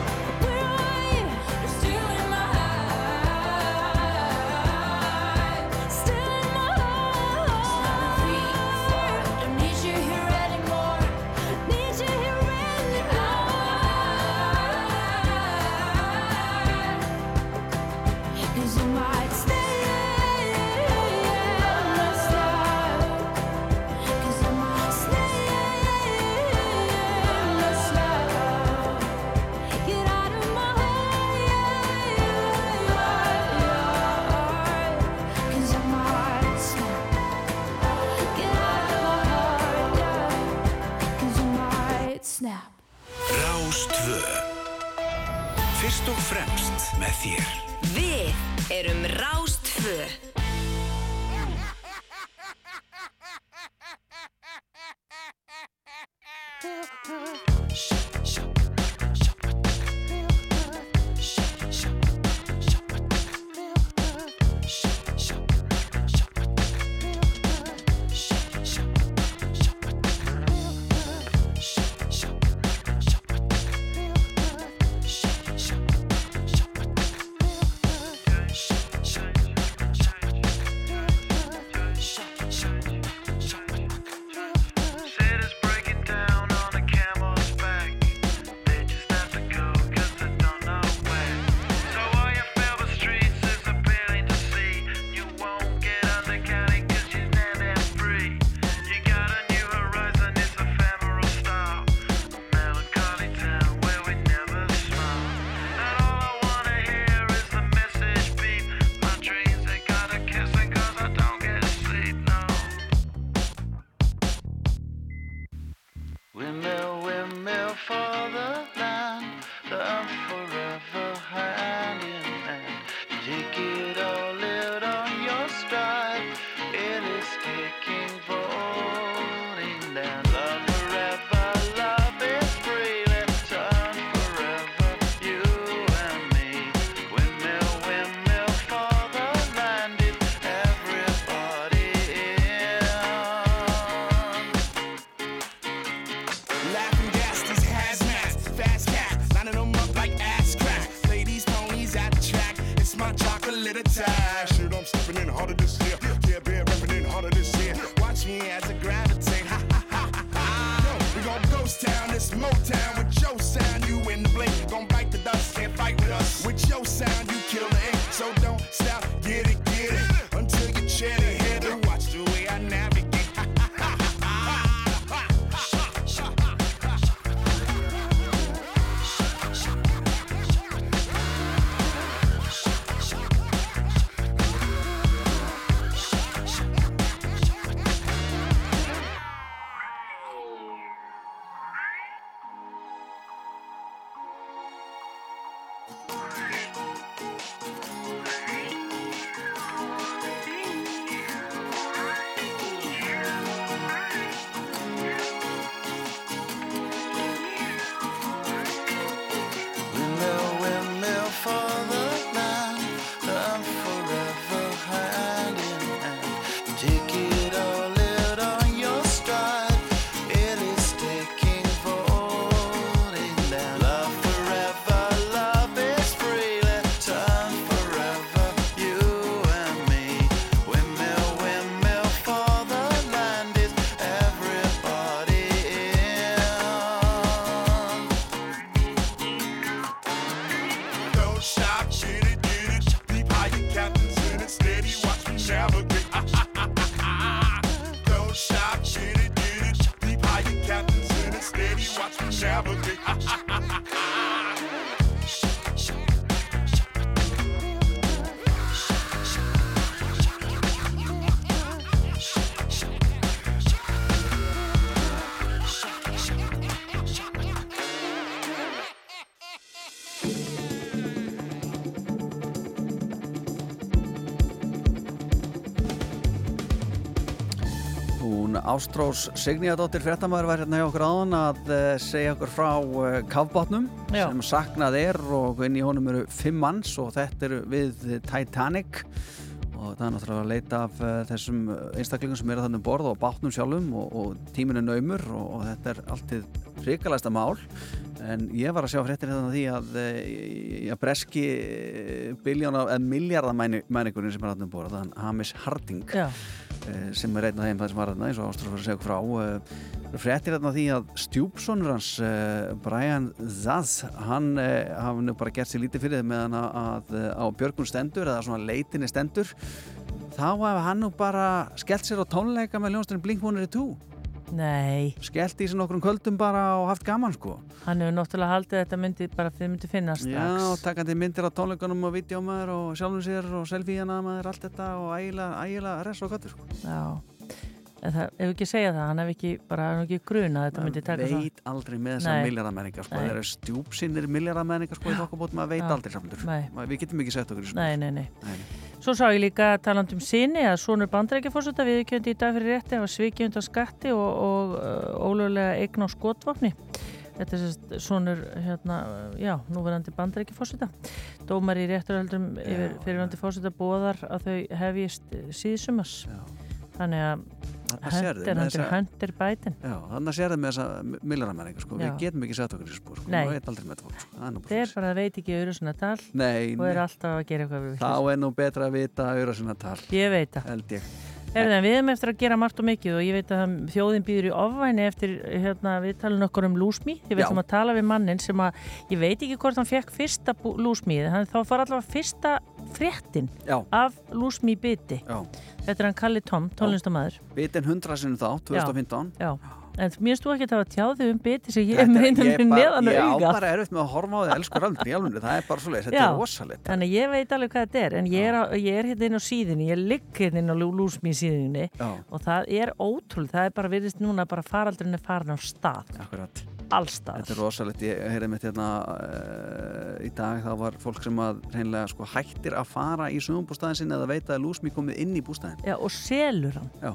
Þér Við erum Rástfö. Ástrós Signíadóttir fréttamaður var hérna hjá okkur áðan að uh, segja okkur frá uh, kafbátnum Já. sem saknað er og inn í honum eru fimm manns og þetta eru við Titanic og það er náttúrulega að leita af uh, þessum einstaklingum sem eru þannig borð og bátnum sjálfum og, og tíminu naumur og, og þetta er alltið hrikalæsta mál en ég var að sjá fréttir hérna af því að uh, breski biljóna eða miljardamænikurinn sem er þannig borð, þann Hamish Harding Já. eh, sem er einn af þeim það sem var þarna eins og Ástrúf var að segja frá eh, fréttir þarna því að stjúpsonur hans eh, Brian Zaz hann eh, hafi nú bara gert sér lítið fyrir meðan að, að eh, á björgun stendur eða svona leitinni stendur þá hafi hann nú bara skellt sér á tónleika með ljónstunni Blink-182 Nei. Skellt í sér nokkrum kvöldum bara og haft gaman sko Hann hefur náttúrulega haldið að þetta myndi bara þið myndi finna strax. Já, og takandi myndir á tónleikunum og videómaður og sjálfum sér og selfie-hana maður allt þetta og ægilega, ægilega res og gottur sko. Já. Það, ef ekki segja það, hann hef ekki bara, hann hef ekki gruna að þetta myndi taka svo. veit aldrei með þessar Nei. miljardamenningar sko. Þeir eru stjúpsinnir miljardamenningar sko, í þokkabót, maður veit Já. aldrei samlendur Nei. við getum ekki sett okkur í sko. Nei, nei, nei. Nei. Svo sá ég líka taland um sinni að sonur bandrækjafórseta viðkjöndi í dag fyrir rétti að svikið undan skatti og, og uh, ólögulega eign á skotvopni. Þetta er sérst sonur, hérna, já, núverandi bandrækjafórseta. Dómar í rétturöldum yfir fyrirvandi fórseta bóðar að þau hefjist síðsumars. Þannig að þessa- Hunter Biden. Já, þannig að sér það með þessa miljardamenningar sko. Við getum ekki sett okkur í spór sko. Sko. Það er nú bara Þeir bara veit ekki auðvitað og er alltaf að gera eitthvað þá er nú betra að vita auðvitað Ég veit það. Ég en við erum eftir að gera margt og mikið og ég veit að þjóðin býður í ofvæni eftir hérna, við talum okkur um lúsmi Já. ætlum að tala við mannin sem að ég veit ekki hvort hann fekk fyrsta lúsmið þá far allavega fyrsta fréttin Já. af lúsmi biti Já. þetta er hann Kalli Tom, tónlistamæður bitin 100 sinni þá, 2015 Já, en mér stu ekki að hafa tjáði um biti sem ég er með fyrir bara- neðan og ég á bara erfitt með að horfa á þið elskur aldrei alveg, það er bara svo leiðis, þetta er rosalegt Þannig að ég veit alveg hvað þetta er en ég er, á, ég er hérna inn á síðunni, ég ligg hérna inn á lúsmi síðunni Já. og það er ótrúlega, það er bara virðist núna bara faraldurinn er farin á stað Akkurat. Allstað Þetta er rosalegt, ég heyrði mitt hérna uh, í dag, það var fólk sem að reynilega sko hættir að fara í sumumbústæðin sinni eða veit að lúsmi komið inn í bústæðin Já, og selur hann Já.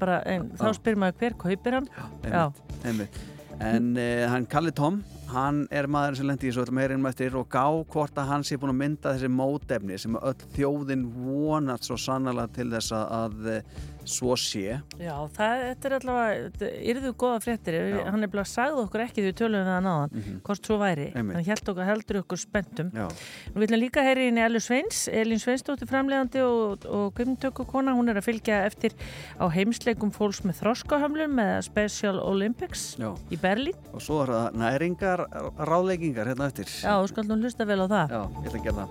Bara, en, þá Já. spyr maður hver kaupir hann Já, einmitt, einmitt. En uh, hann Kalli Tom, hann er maðurinn sem lendi í þessu öllum heyrinum eftir og gá hvort að hann sé búin að mynda þessi mótefni sem öll þjóðin vonast svo sannlega til þess að, að eh, svo sé. Já, það, þetta er allavega, yrðu góða fréttir, Já. hann er bara sagði okkur ekki því við tölum við það náðan, Mhm. hvort svo væri, Einmitt. hann held okkur, heldur okkur spenntum. Já. Nú viljum líka heyri inn í Ellu Sveins, Elin Sveinsdóttir framlegandi og, og kvimtökukona, hún er að fylgja eftir á heimsleikum fólks með þroskahömlun með Special Olympics Já. í Berlín. Og svo er það næringar ráðleikingar hérna eftir. Já, þú skal nú hlusta vel á það. Já, ég ætla að gera það.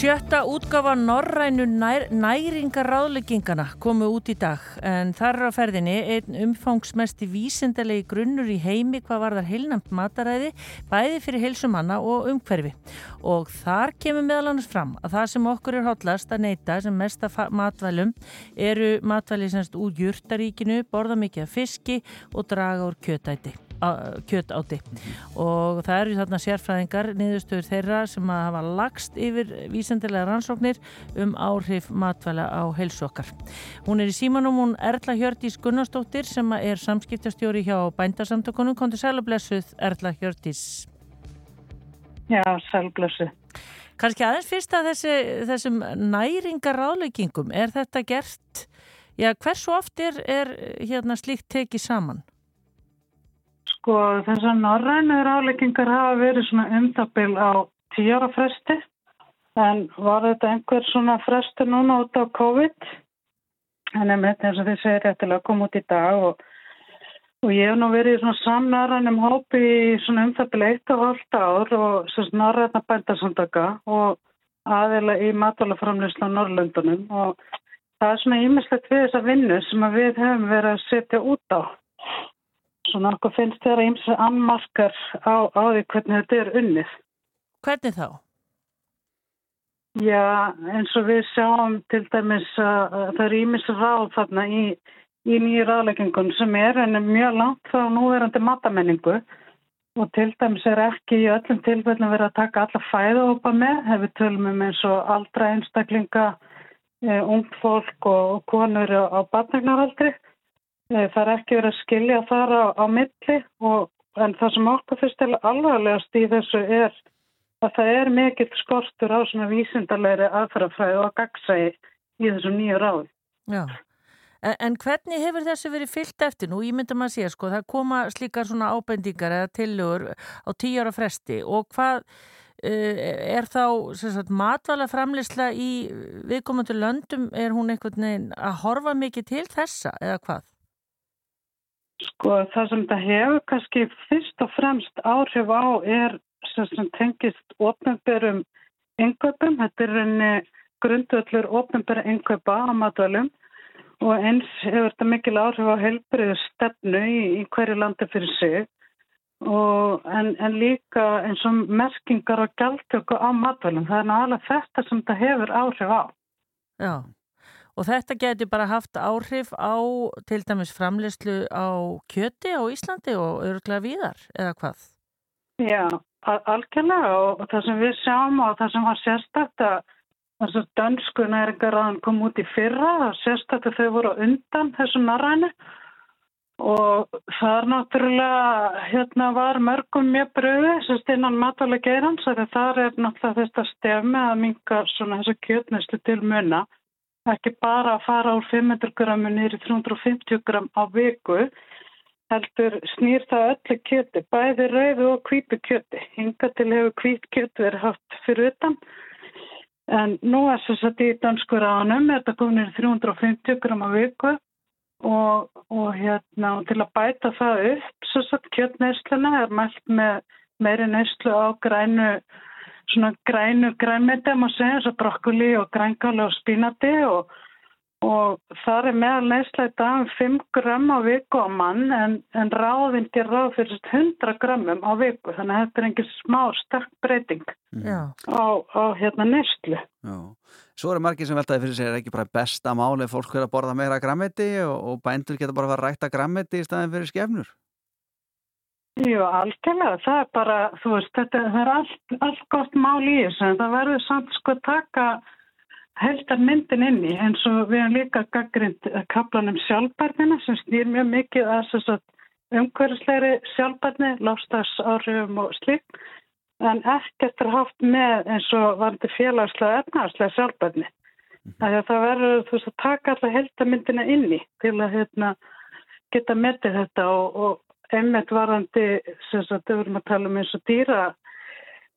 Sjötta útgafa Norrænu nær, næringaráðleggingana komu út í dag. En þar á ferðinni einn umfangsmesti vísindalegi grunnur í heimi hvað var þar heilnamt mataræði bæði fyrir heilsumanna og umhverfi. Og þar kemur meðal annars fram að það sem okkur er hotlast að neyta sem mest af fa- matvælum eru matvæli semst úr jurtaríkinu, borða mikið af fiski og draga úr kjötæti kjötáti og það eru þarna sérfræðingar niðurstöður þeirra sem að hafa lagst yfir vísendilega rannsóknir um áhrif matvæla á heilsu okkar. Hún er í símanum hún Erla Hjördís Gunnarsdóttir sem er samskiptastjóri hjá bændasamtökunum. Kondur sælublessuð Erla Hjördís. Já, sælblössu. Kanski aðeins fyrst að þessi, þessum næringar ráðleggingum, er þetta gert, já hversu oft er, er hérna slíkt tekið saman? Sko þessar norrænu ráleikingar hafa verið svona umtabil á tíu ára fresti. En var þetta einhver svona fresti núna út á COVID? En einmitt eins og þið segir réttilega kom út í dag og, og ég hef nú verið svona samnarænum hópi í svona umtabil eitt og hálft ár og svona norræna bændasamtaka og aðeila í matalaframlýslu á Norrlöndunum og það er svona ímislegt við þessa vinnu sem við hefum verið að setja út á. Svona okkur finnst þeirra ímsi annmarkar á, á því hvernig þetta er unnið. Hvernig þá? Já, eins og við sjáum til dæmis að að það er ímis ráð þarna í, í nýju ráðleggingun sem er en er mjög langt frá núverandi matamenningu og til dæmis er ekki í öllum tilfellum verið að taka alla fæðahópa með, hefur tölum um eins og aldra einstaklinga, e, ung fólk og, konur á. E, það er ekki verið að skilja þar á, á milli og en það sem okkur fyrst alvarlegast í þessu er að það er mikill skortur á svona vísindarlegri aðferðafræði og gagsægi í þessum nýju ráði. Já, en, hvernig hefur þessu verið fyllt eftir? Nú ég myndi maður að segja sko, það koma slíkar svona ábendingar eða tillögur á tíu ára fresti og hvað uh, er þá sagt, matvala framleysla í viðkomandi löndum, er hún einhvern veginn að horfa mikið til þessa eða hvað? Sko það sem þetta hefur kannski fyrst og fremst áhrif á er sem, sem tengist ofnumberum innköpum. Þetta er rauninni grundöllur ofnumbera innkaupa á matvælum og eins hefur þetta mikil áhrif á helbriðu stefnu í, í hverju landi fyrir sig og, en, en líka eins og merkingar og gjaldtöku á matvælum. Það er náttúrulega þetta sem þetta hefur áhrif á. Já, og þetta geti bara haft áhrif á til dæmis framleyslu á kjöti á Íslandi og örglega víðar, eða hvað? Já, algjörlega. Og, það sem við sjáum og það sem var sérstakt að þess að dönsku næringaráðan kom út í fyrra og sérstakt að þau voru undan þessu narræni og það er náttúrulega hérna var mörgum mjög bröði sérst innan matvælega geirans það er náttúrulega þetta stefni að minga svona þessu kjötneslu til muna ekki bara að fara úr 500 grammu niður í 350 gram á viku heldur snýr það öllu kjöti, bæði rauðu og hvítu kjöti. Hinga til hefur hvít kjöti verið haft fyrir utan. En nú er þess að í danskur ánum er þetta komin í 350 gram á viku og, og hérna og til að bæta það upp þess að kjötneysluna er mælt með meiri neyslu á grænu svona grænu grænmeti má segja eins og brokkoli og grænkáli og spínati og og þar er meðal neysla í dag um 5 gram á viku á mann en, en ráðinn til ráð fyrir 100 grammum á viku þannig að þetta er engin smá sterk breyting Já. á, á hérna neyslu. Svo eru margir sem veltaði fyrir sig er ekki bara besta máli fólk er að borða meira grammeti og, og bændur geta bara að fara að rækta grammeti í staðin fyrir skefnur. Jú, algjörlega, það er bara, þú veist, þetta það er allt, allt gott mál í þessu en það verður samt sko að taka heldar myndin inn í eins og við erum líka gaggrind kaplanum sjálfbærnina sem snýr mjög mikið að þess að umhverfisleiri sjálfbærni, láfstagsáhrifum og slíkt en ekkert er haft með eins og varandi félagslega efnarslega sjálfbærni. Það, það verður þú veist að taka alla heldamyndina inn í til að hérna, geta metið þetta og, og einmitt varandi sem sagt, við vorum að tala um eins og dýra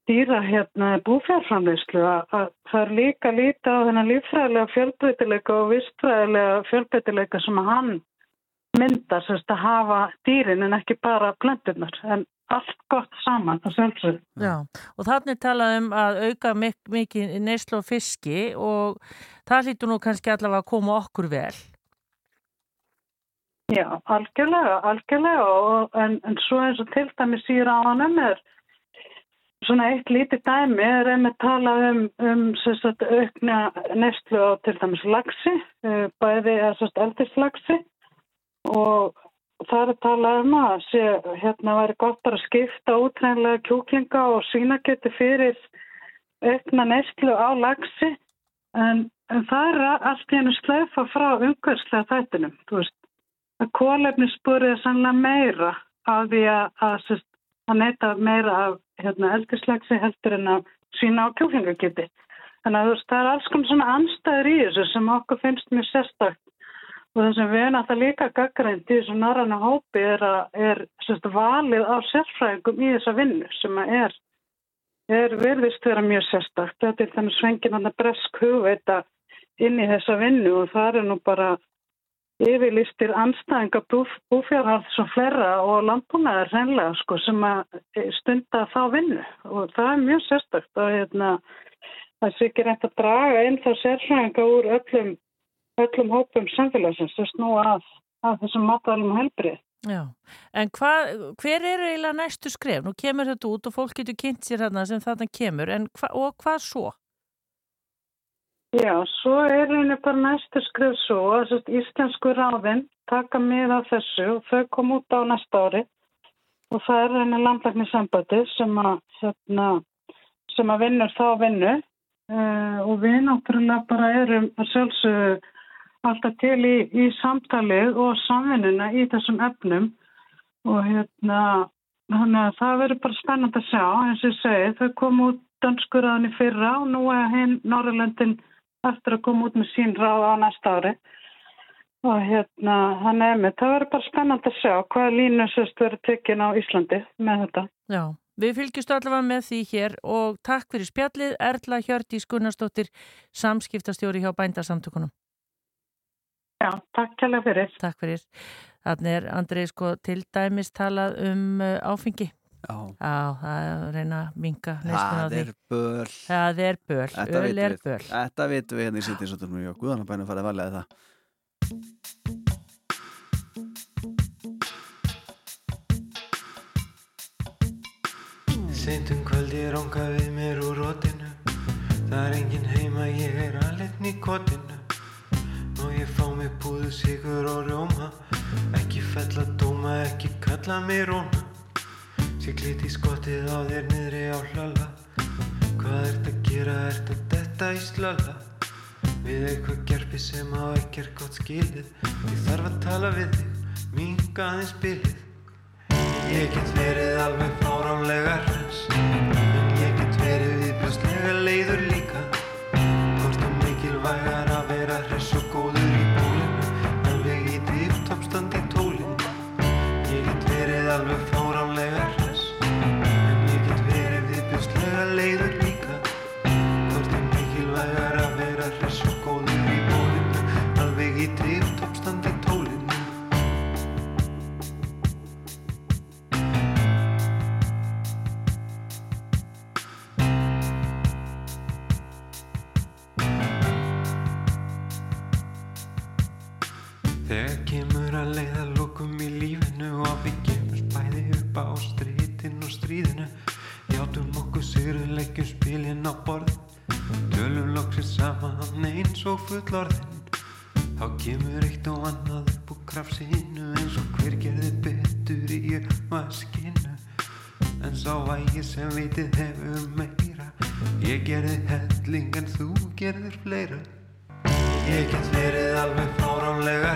dýra hérna búfjárframleyslu að, að það er líka lítið á þennan líffræðilega fjölbreytileika og vistfræðilega fjölbreytileika sem að hann myndar sérst að hafa dýrin en ekki bara plönturnar en allt gott saman að sjálfsög. Já, og þannig talað um að auka mik mikið neyslu og fiski og það hlýtur nú kannski allavega að koma okkur vel. Já, algjörlega, algjörlega og, en, en svo eins og til dæmis á hann er svona eitt lítið dæmi er einmitt talað um, um sagt, aukna neyslu á til dæmis lagsi, eh, bæði eldislagsi og það er talað um að sé, hérna væri gott að skipta útrænlega kjúklinga og svínakjöti fyrir aukna neyslu á lagsi en, en það er allt í hennu slöfa frá umhverfslega þættinum, þú veist að kólefnisspurið er sannlega meira af því að, að, að neyta meira af hérna, eldislagsi heldur en að sína á kjúklingakjöti. Þannig að þú veist, það er alls konar svona anstæður í þessu sem okkur finnst mjög sérstakt og það sem við erum alltaf líka gaggrænt í þessu narrana hópi er, er sérst, valið á sérfræðingum í þessa vinnu sem er, er verðist vera mjög sérstakt. Þetta er þannig svengin hann að bresk hugveita inn í þessa vinnu og það er nú bara yfirlistir anstæðinga búf, búfjárhalds og flera og landbúnaðar hreinlega sko sem að stunda þá vinnu og það er mjög sérstakt og hérna það sé ekki reynd að draga inn þá sérfræðinga úr öllum, öllum hópum samfélagsins að snúa að, að þessum matalum helbrið. Já, en hva, hver eru eiginlega næstu skref? Nú kemur þetta út og fólk getur kynnt sér þarna sem þarna kemur, en hva, og hvað svo? Já, svo er henni bara næstu skrif svo að íslensku ráðinn taka með af þessu og þau kom út á næsta ári. Og það er henni landlæknisambandi sem að, hérna, sem að vinnur þá vinnu. Uh, og við náttúrulega bara erum að sjálfsögðu alltaf til í, í samtalið og samvinnuna í þessum efnum. Og hérna þannig að það verður bara spennand að sjá. Eins og ég segi, þau kom út danskurraðin í fyrra og nú er hinn Norrlöndin eftir að koma út með sín ráð á næsta ári og hérna hann er með, það verður bara spennand að sjá hvaða línu sérst verður tekinn á Íslandi með þetta. Já, við fylgjumst allavega með því hér og takk fyrir spjallið Erla Hjördís Gunnarsdóttir samskiptastjóri hjá bændasamtökunum. Já, takk kærlega fyrir. Takk fyrir. Þannig er Andrið sko til dæmis talað um uh, áfengi. Já. Já, það er að reyna að minga á Það því. er böl. Það er böl, Þetta öl vitum er við. böl. Þetta vitum við hérna í sýttinsóttunum og guðanabænum farið valega það. Seint um kvöldi ranga við mér úr rótinu Það er engin heima, ég er alveg í kotinu Nú ég fá mig púðu sigur og rjóma Ekki fella dóma, ekki kalla mig róna Sér glit í skottið á þér niðri á hlala. Hvað ert að gera, ert að detta í slala? Við eitthvað gerpi sem á ekki er gott skilið. Ég þarf að tala við þig, minga aðeins bilið. Ég get verið alveg fáránlega hrens Þá kemur eitt og annað upp úr krafsinu eins og hver gerði betur í vaskinu En sá vægi sem vitið hefur meira. Ég gerði helling en þú gerðir fleira. Ég get verið alveg fáránlega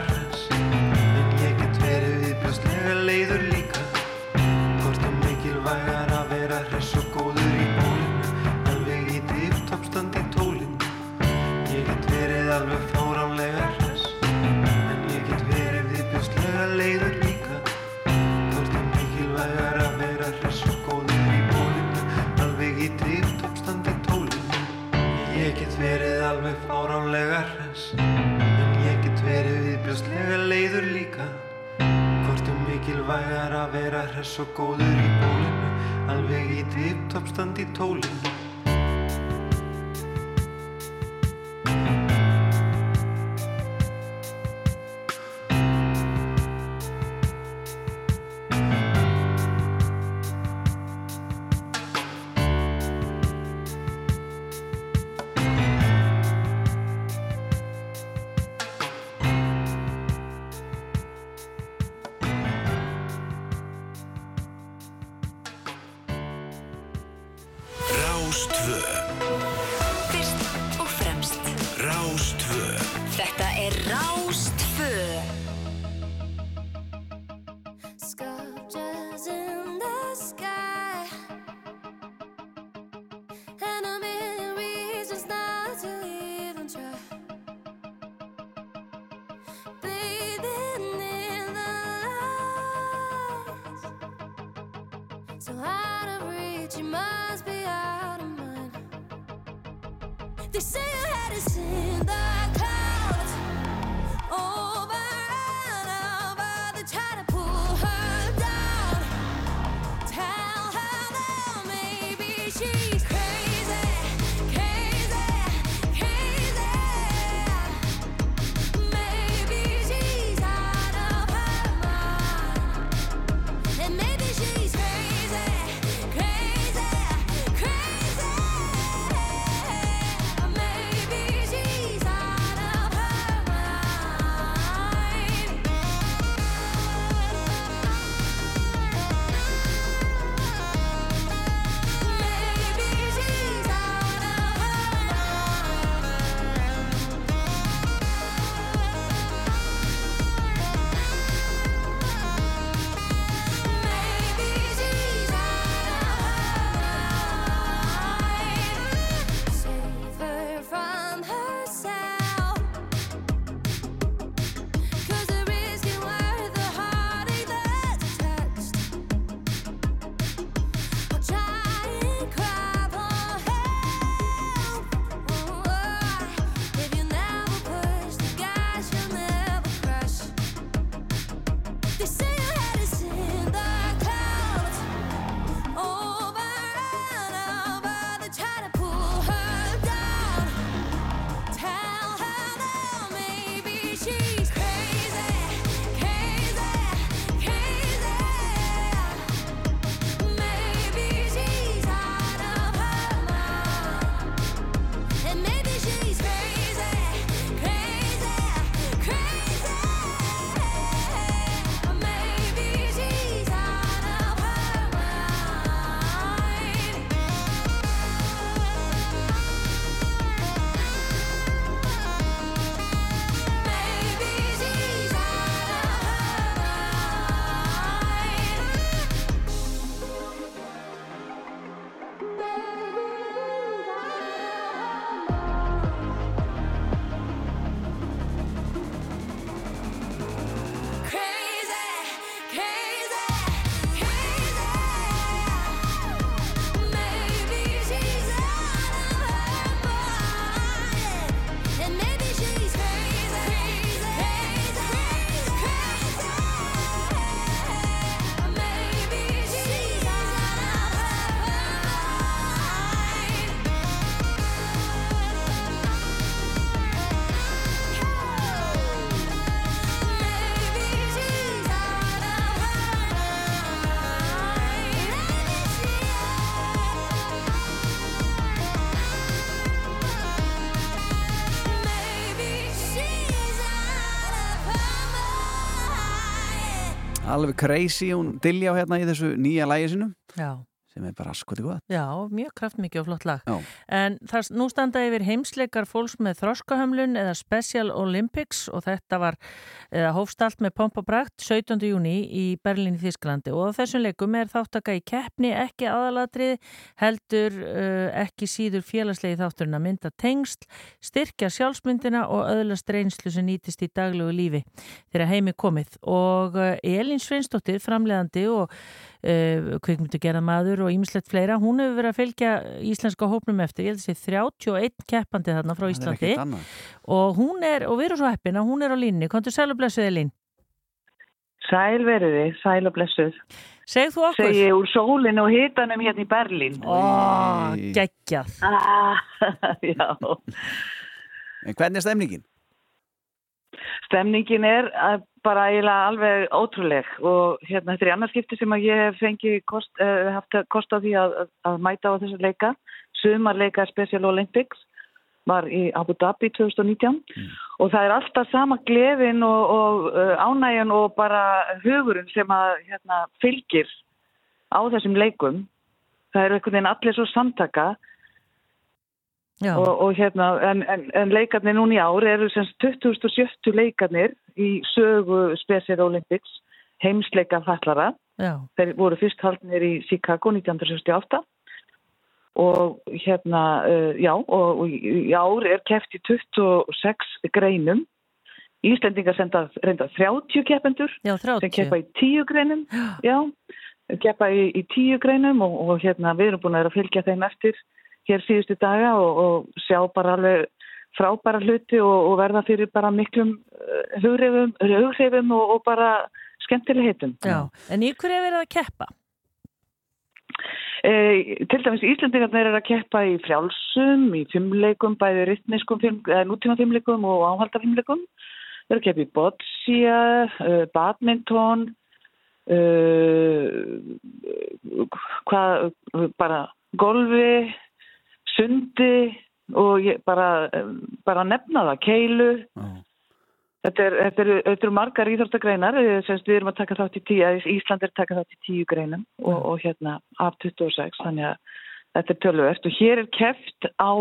fáránlega hress En ég get verið viðbjörslega leiður líka. Hvort er mikilvægar að vera hress og góður í bólinu. Alveg í tipptoppstand í tólinu alveg crazy hún Dilljá hérna í þessu nýja lægi sinu bara skoti gott Já, mjög kraftmikið og flott lag. Já. En það, nú standa yfir heimsleikar fólks með þroskahömlun eða Special Olympics og þetta var eða hófst allt með pomp og brakt 17. júni í Berlín í Þísklandi og á þessum leikum er þáttaka í keppni ekki aðalatrið, heldur uh, ekki síður félagslegi þátturinn að mynda tengsl, styrkja sjálfsmyndina og öðlast reynslu sem nýtist í daglegu lífi þegar heimi komið og uh, Elín Sveinsdóttir, framleiðandi og uh, kvikmyndu maður og ýmislegt fleira, hún hefur verið að fylgja íslenska hópnum eftir, ég held að sé 31 keppandi þarna frá Það Íslandi. og hún er, og við erum svo heppin að hún er á línni, kontur sæl og blessuð Elín. Sæl veriði, sæl og blessuð. Segð þú okkur? Segji úr sólinu og hitanum hérna í Berlín. Ó, geggjað. Ah, Já, En hvernig er stemningin? Stemningin er að bara eiginlega alveg ótrúleg og hérna þetta er í annarskipti sem að ég hef fengið kost, uh, haft kost á því að, að, að mæta á þessu leika. Sumarleika Special Olympics var í Abu Dhabi 2019 og það er alltaf sama gleðin og, og uh, ánægjan og bara hugurinn sem að hérna, fylgir á þessum leikum. Það er einhvern veginn allir svo samtaka. Og, og hérna, en, en, en leikarnir núna í ár eru semst 2070 leikarnir í sögu Special Olympics heimsleika fallara. Já. Þeir voru fyrst haldnir í Chicago 1968 og hérna, uh, já, og, og í ár er keft í 26 greinum. Íslendingar senda reynda 30 keppendur Já, 30. sem keppa í 10 greinum. Já, keppa í, í 10 greinum og, og hérna við erum búin að vera að fylgja þeim eftir hér síðustu daga og, og sjá bara alveg frábæra hluti og, og verða fyrir bara miklum uh, hughrifum, hughrifum og, og bara skemmtileg heitum. Já, en í hverju er verið að keppa? E, til dæmis Íslandingarnir er að keppa í frjálsum, í fimmleikum, bæði rytmiskum, eða nútíma fimmleikum og áhalda fimmleikum. Þeir eru að keppa í boccia, uh, badminton, uh, hvað, bara golfi, sundi og ég, bara, bara nefna það, keilu. Þetta er, þetta eru þetta eru margar íþróttagreinar, eh, við erum að taka þátt í tíu, að Ísland er að taka þátt í tíu greinum og, og hérna af 26, þannig að þetta er tölvöft og hér er keft á,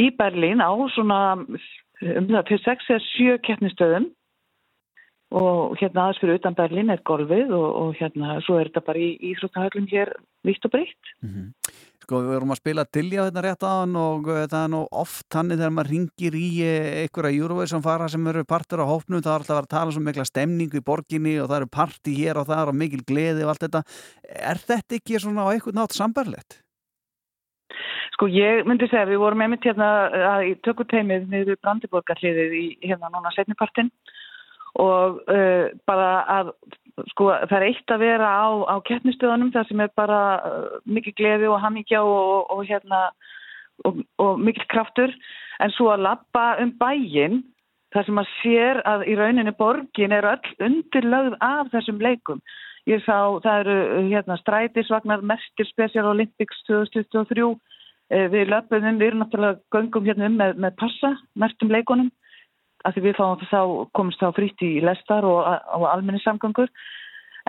í Berlín á svona um það fyrir 6 eða 7 keppnistöðum og hérna aðeins fyrir utan Berlín er golfið og, og hérna svo er þetta bara í íþróttahöllum hér vitt og breytt. Sko við vorum að spila Dilja þetta rétt aðan og uh, það er nú oft þannig þegar maður ringir í uh, einhverja Eurovision fara sem eru partur á hópnum, það er alltaf að tala um mikla stemningu í borginni og það eru parti hér og það og mikil gleði og allt þetta. Er þetta ekki svona á einhvern nátt sambarlegt? Sko ég myndi segja við vorum einmitt hérna að í tökuteimið niður Brandiborgarliðið í hérna núna setnipartin og uh, bara að sko það er eitt að vera á, á keppnistöðunum það sem er bara uh, mikið gleði og hamingja og, og hérna og, og mikil kraftur. En svo að lappa um bæinn þar sem að sér að í rauninni borgin er öll undirlögð af þessum leikum. Ég sá, það eru hérna strætisvagnar mestir Special Olympics 2023 eh, við löpum, við erum náttúrulega göngum hérna um með, með passa, mestum leikunum að því við fáum þá, komumst þá frýtt í lestar og, og almenni samgöngur.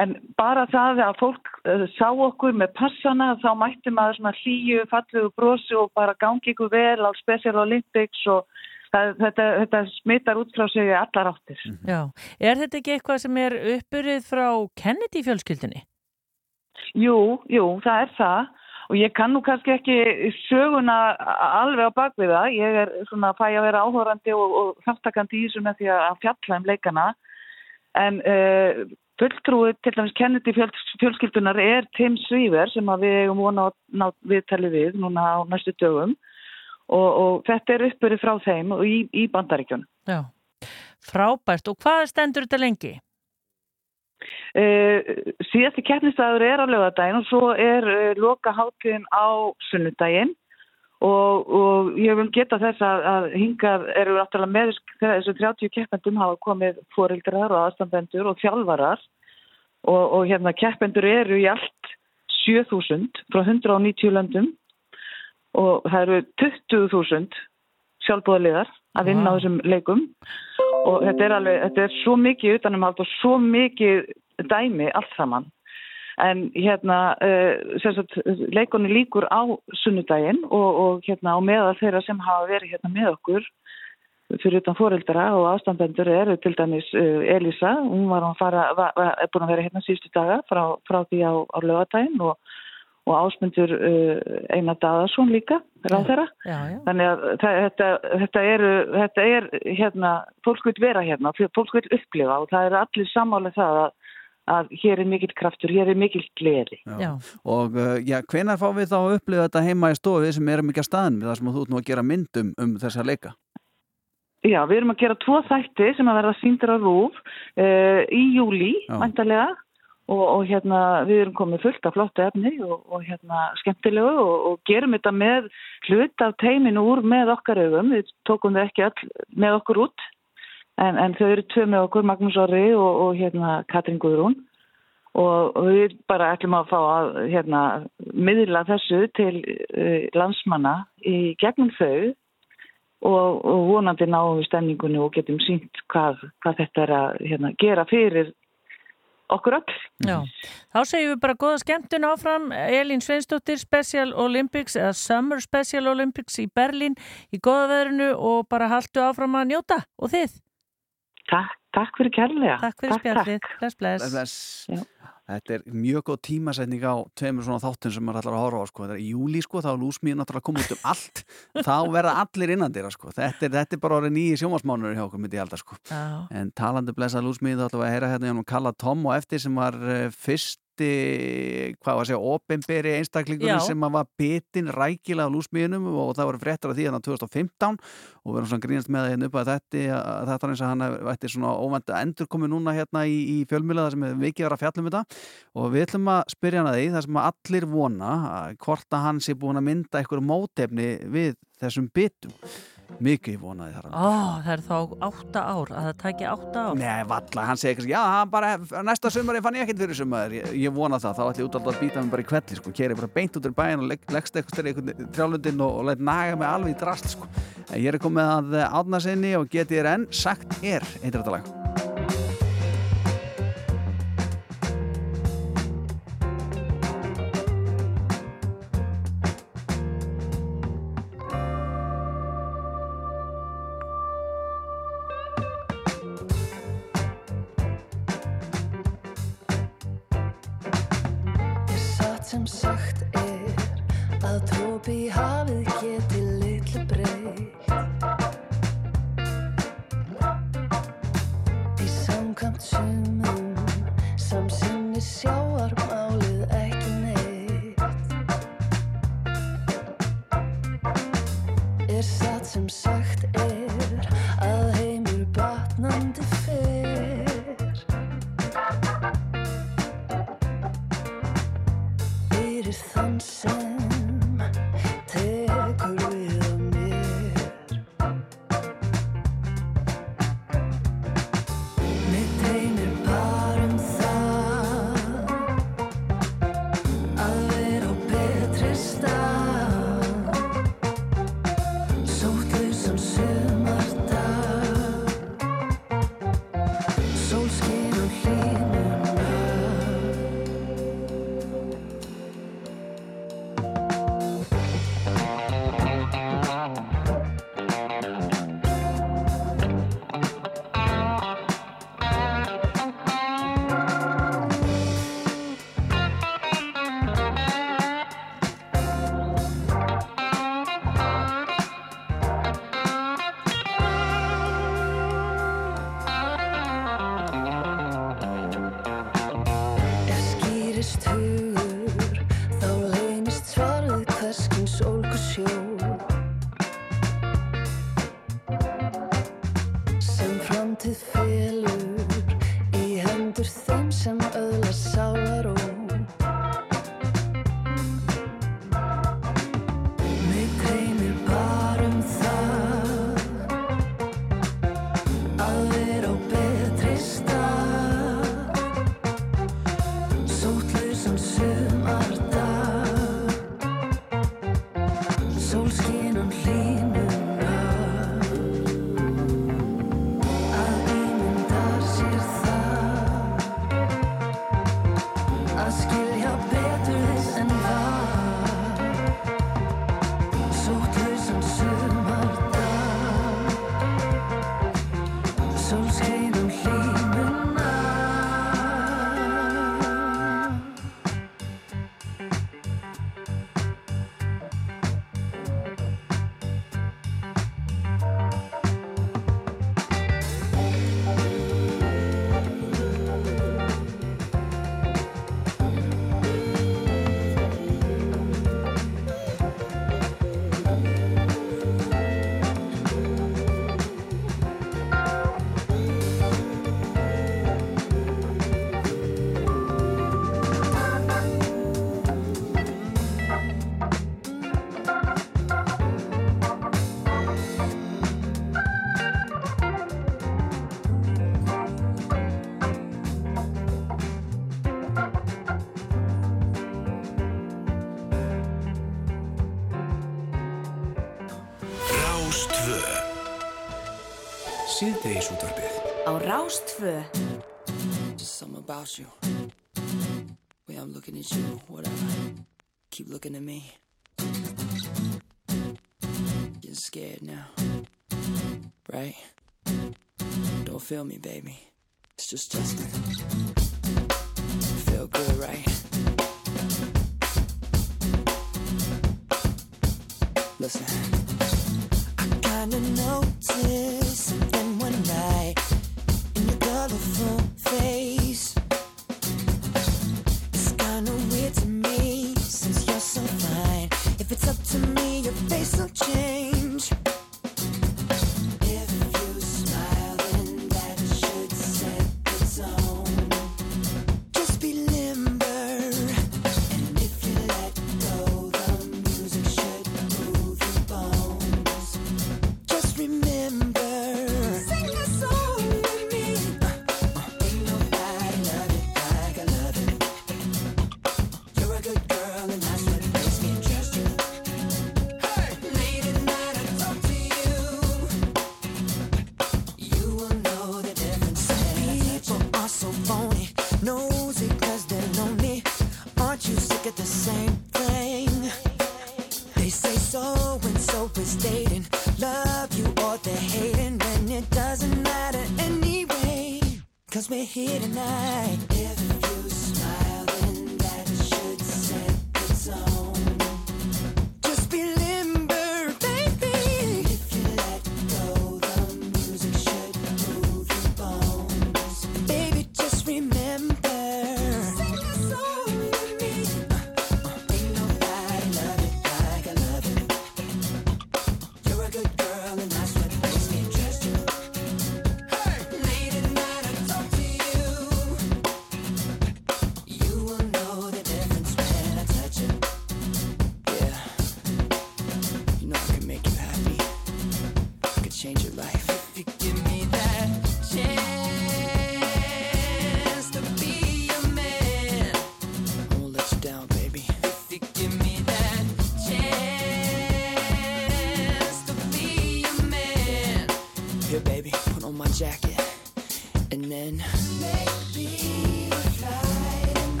En bara það að fólk uh, sá okkur með passana þá mætti maður svona hlýju, fallugu brosi og bara gangi ykkur vel á Special Olympics og það, þetta, þetta smittar út frá sig í allar áttir. Já, er þetta ekki eitthvað sem er uppurðið frá Kennedy fjölskyldinni? Jú, jú, það er það og ég kann nú kannski ekki söguna alveg á bakvið það. Ég er svona að fæ að vera áhórandi og, og þáttakandi í þessu með því að fjalla um leikana. En uh, fulltrúið til dæmis Kennedy fjöld, fjölskyldunar er Tim Svíver sem við eigum vona að viðtali við núna á næstu dögum og, og þetta er uppbyrði frá þeim og í, í bandaríkjun. Já, frábært. Og hvað stendur þetta lengi? Uh, síðasti keppnistæður er á lögadaginn og svo er uh, loka hátíðin á sunnudaginn. Og, og ég vil geta þess að, að hingað eru náttúrulega með þessu 30 keppendum hafa komið fórildrar og aðstambendur og þjálfarar. Og, og hérna keppendur eru í allt 7000 frá 190 löndum. Og það eru 20.000 sjálfbúðaliðar að vinna á þessum leikum. Og þetta er alveg, þetta er svo mikið utanumhald og svo mikið dæmi allt saman. En hérna, uh, sem sagt, leikunni líkur á sunnudaginn og, og hérna á meða þeirra sem hafa verið hérna með okkur fyrir utan fóreldra og ástandendur eru til dæmis uh, Elisa, hún var var, var, búin að vera hérna síðustu daga frá, frá því á, á lögadaginn og, og ásmundur uh, Einar Daðarsson líka, ráð þeirra. Þannig að þetta, þetta, eru, þetta er hérna, fólk vil vera hérna, fólk vil upplifa og það er allir sammála það að, að hér er mikill kraftur, hér er mikill gleði. Já. Og uh, já, hvenar fá við þá að upplifa þetta heima í stofi sem erum ekki að staðin við það sem þú ert nú að gera myndum um þessa leika? Já, við erum að gera tvo þætti sem að verða síndir á rúf uh, í júli, Já. Og, og hérna við erum komið fullt af flottu efni og, og hérna skemmtilegu og, og gerum þetta með hlut af teiminu úr með okkar augum, við tókum þau ekki öll með okkur út en, en þau eru tvö með okkur, Magnús Orri og, hérna Katrin Guðrún. Og við bara ætlum að fá að hérna miðla þessu til uh, landsmanna í gegnum þau. Og vonandi náum við stemningunni og getum sínt hvað, hvað þetta er að hérna, gera fyrir okkur öll. Já, þá segjum við bara góða skemmtun áfram Elín Sveinsdóttir Special Olympics eða Summer Special Olympics í Berlín í góða veðrinu og bara haldu áfram að njóta og þið. Takk, takk fyrir kærlega. Takk fyrir spjallið. Bless, bless. Bless. Þetta er mjög góð tímasetning á tveimur svona þáttum sem maður ætlar að horfa á sko. Þetta er í júli sko, þá er lúsmíð náttúrulega að koma út um allt þá verða allir innan dýra sko. þetta, er, þetta er bara orðið nýji sjómasmánur hjá okkur myndi ég halda sko. Já. en talandi blessað lúsmíð þá ætlum við að heyra hérna hjá Kalla Tom og eftir sem var uh, fyrsti hvað var að segja, ofinberi einstaklingunum Já. sem að var bitin rækilega á lúsmíðunum og það voru fréttar af því hérna 2015 og við erum svona grínast með það hérna upp að þetta, að þetta er eins og hann ætti svona óvænt að endur komið núna hérna í, í fjölmjöla þar sem mikið að vera að fjalla um þetta og við ætlum að spyrja hann að því þar sem að allir vona að hvort að hann sé búin að mynda einhverju mótefni við þessum bitum mikið vonaði þar Ó, það er þá átta ár, að það taki átta ár. Nei, valla, hann segir ekki, já, hann bara, næsta sumari fann ég ekkert fyrir sumari, ég, ég vona það, þá ætlum ég út alltaf að býta mig bara í kvelli, sko, keri bara beint út úr bæin og legg, leggst eitthvað einhvern trjálundin og, og læt naga mig alveg í drast, sko. En Ég er komið að átna sinni og geti þér enn sagt er, heitir þetta lag. Drópi í hafið geti litlu breytt. Í samkvæmt sumum Rástfö Just something about you. Way I'm looking at you, whatever. Keep looking at me. Getting scared now. Right? Don't feel me, baby. It's just Justin. Feel good, right? Listen. I kinda noticed to me, your face will change.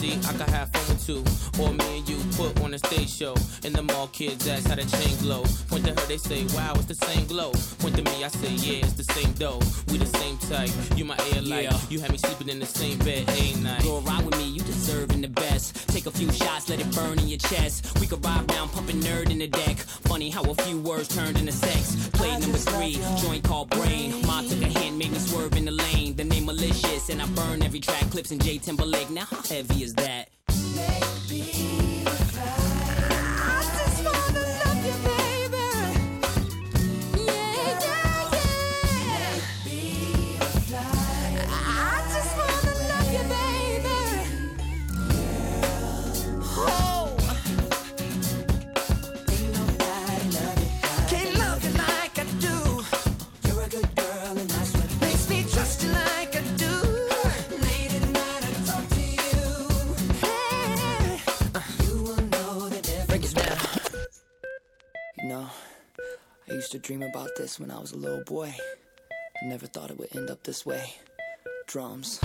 See, I can have fun with two. Or me and you put on a stage show. And the mall kids ask how the chain glow. Point to her, they say, wow, it's the same glow. Point to me, I say, yeah, it's the same dough. We the same type. You my air light. Yeah. You had me sleeping in the same bed a night. Go ride with me, you deserving the best. Take a few shots, let it burn in your chest. We could ride round, pumping nerd in the deck. Funny how a few words turned into sex. Play number three, joint called Brain. Ma took a hint, made me swerve in the lane. The name malicious, and I burn every track. Clips in J Timberlake. Now how heavy is that? Can't used to dream about this when I was a little boy. I never thought it would end up this way. Drums.